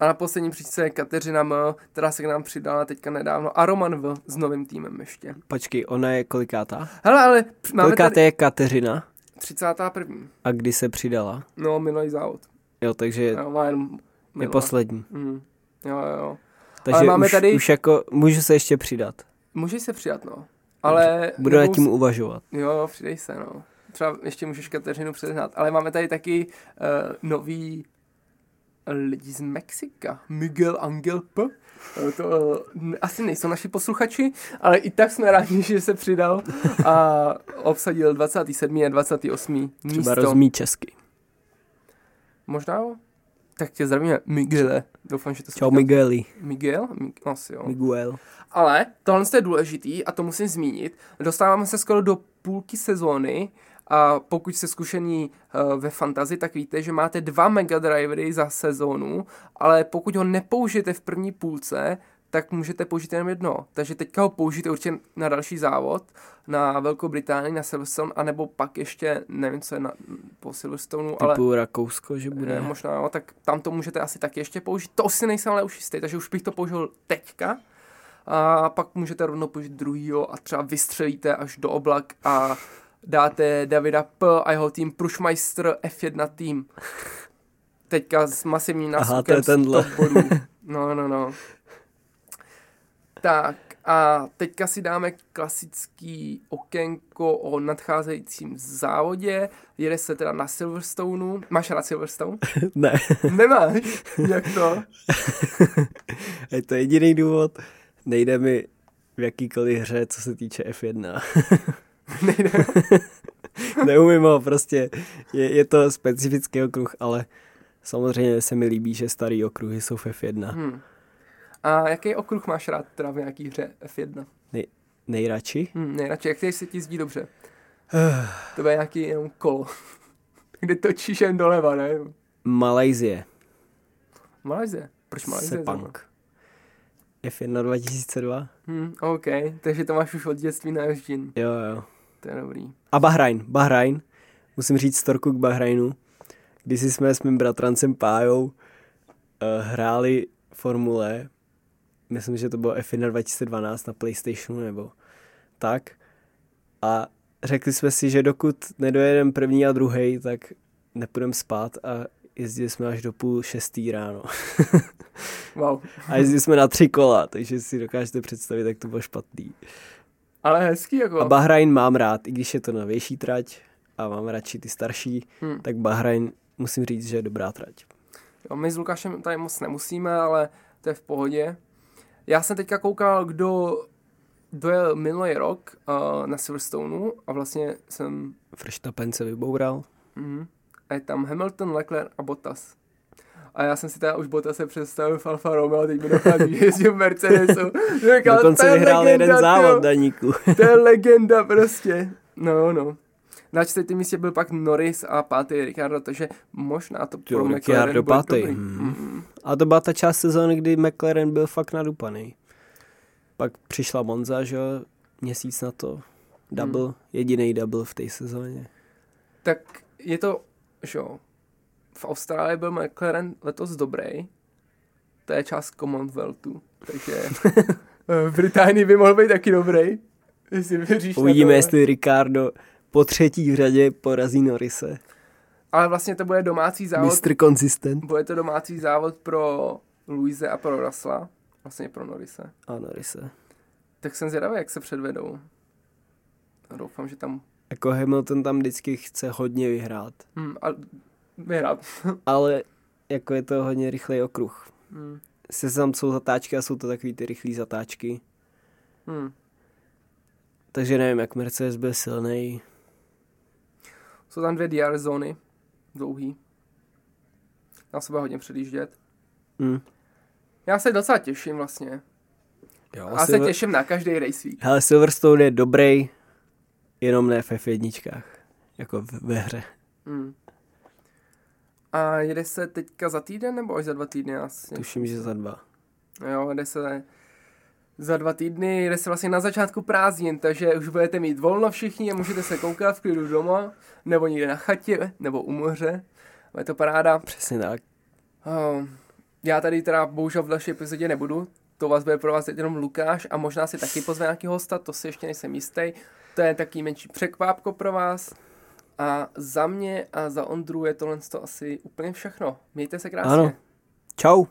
A na poslední příčce je Kateřina M, která se k nám přidala teďka nedávno. A Roman V s novým týmem ještě. Počkej, ona je kolikátá? Hele, ale máme Kolikátá tady je Kateřina? 31. A kdy se přidala? No, minulý závod. Jo, takže je, Jo, má jenom je poslední. Mm. Jo, jo, jo. Takže máme už, tady- už jako, můžu se ještě přidat. Můžeš se přidat, no. Ale... Budu nad tím s- uvažovat. Jo, přidej se, no. Třeba ještě můžeš Kateřinu předhnat. Ale máme tady taky uh, nový lidi z Mexika. Miguel Angel P. Eh, To uh, asi nejsou naši posluchači, ale i tak jsme rádi, že se přidal a obsadil 27. a 28. Třeba místo. rozumí česky. Možná jo? Tak tě zdravíme, Miguele. Doufám, že to Čau Migueli. Miguel? Mi- Asi jo. Miguel. Ale tohle je důležitý a to musím zmínit. Dostáváme se skoro do půlky sezóny a pokud jste zkušení uh, ve fantazi, tak víte, že máte dva Mega Drivery za sezónu, ale pokud ho nepoužijete v první půlce, tak můžete použít jenom jedno. Takže teďka ho použijte určitě na další závod, na Velkou Británii, na Silverstone, anebo pak ještě, nevím, co je na, po Silverstoneu, ale Typu Rakousko, že bude. ne, možná jo, tak tam to můžete asi taky ještě použít. To si nejsem ale už jistý, takže už bych to použil teďka. A pak můžete rovnou použít druhýho a třeba vystřelíte až do oblak a dáte Davida P. a jeho tým Prušmeister F1 tým. Teďka s masivním Aha, náskokem to z top bodů. No, no, no. Tak a teďka si dáme klasický okénko o nadcházejícím závodě. Jede se teda na Silverstoneu. Máš rád Silverstone? ne, Nemáš? Jak to? je to jediný důvod. Nejde mi v jakýkoliv hře, co se týče F1. Nejde. Neumím ho, prostě je, je to specifický okruh, ale samozřejmě se mi líbí, že starý okruhy jsou v F1. Hmm. A jaký okruh máš rád teda v nějaký hře F1? Nejradši? Hmm, nejradši, jak se ti jezdí dobře? To bude nějaký jenom kolo. Kde točíš jen doleva, ne? Malajzie. Malajzie. Proč Malajzie? Sepang. F1 2002? Hmm, OK, takže to máš už od dětství naježděn. Jo, jo. To je dobrý. A Bahrajn. Bahrajn. Musím říct storku k Bahrajnu. Když jsme s mým bratrancem Pájou uh, hráli formule, myslím, že to bylo F1 2012 na Playstationu nebo tak. A řekli jsme si, že dokud nedojedeme první a druhý, tak nepůjdeme spát a jezdili jsme až do půl šestý ráno. Wow. A jezdili jsme na tři kola, takže si dokážete představit, jak to bylo špatný. Ale hezký jako. A Bahrajn mám rád, i když je to novější trať, a mám radši ty starší, Hmm. tak Bahrain musím říct, že je dobrá trať. Jo, my s Lukášem tady moc nemusíme, ale to je v pohodě. Já jsem teďka koukal, kdo dojel minulý rok uh, na Silverstoneu a vlastně jsem... Verstappen se vyboural. Mm, a je tam Hamilton, Leclerc a Bottas. A já jsem si teda už Bottase představil v Alfa Romeo, teď mi dochází, že jezdil v Mercedesu. Říkal, Dokonce "To je vyhrál legenda, jeden závod, Daníku. To je legenda prostě. No, no. Na čtvrtém místě byl pak Norris a pátý Ricardo, takže možná to Jo, pro McLaren bude pátý, dobrý. hm. Mm. A to byla ta část sezóny, kdy McLaren byl fakt nadupaný. Pak přišla Monza, že jo, měsíc na to. Double, Hmm. jediný double v té sezóně. Tak je to, že jo, v Austrálii byl McLaren letos dobrý, to je část Commonwealthu, takže v Británii by mohl být taky dobrý, jestli Uvidíme, jestli Ricardo po třetí v řadě porazí Norise. Ale vlastně to bude domácí závod, Mr. Consistent. bude to domácí závod pro Luise a pro Russella, vlastně pro Norise. A Norise. Tak jsem zvědavý, jak se předvedou. A Doufám, že tam Jako Hamilton tam vždycky chce hodně vyhrát. hm, a vyhrát. Ale jako je to hodně rychlej okruh. hm, Se tam jsou zatáčky a jsou to takový ty rychlé zatáčky. hm. Takže nevím, jak Mercedes byl silný. Jsou tam dvě DR zóny, dlouhý. Dá se bude hodně předjíždět. Hm. Já se docela těším vlastně. Jo, A se těším na každý race week. Hele, Silverstone je dobrý, jenom ne v F1, jako ve hře. Hmm. A jede se teďka za týden nebo až za dva týdny? Asi. Tuším, že za dva. Jo, jede se za dva týdny, jede se vlastně na začátku prázdnin, takže už budete mít volno všichni a můžete se koukat v klidu doma, nebo někde na chatě, nebo u moře. Ale je to paráda. Přesně tak. Oh, já tady teda bohužel v další epizodě nebudu, to vás bude provázet jenom Lukáš a možná si taky pozve nějaký hosta, to si ještě nejsem jistý. To je taký menší překvápko pro vás. A za mě a za Ondru je tohle to asi úplně všechno. Mějte se krásně. Ano. Čau.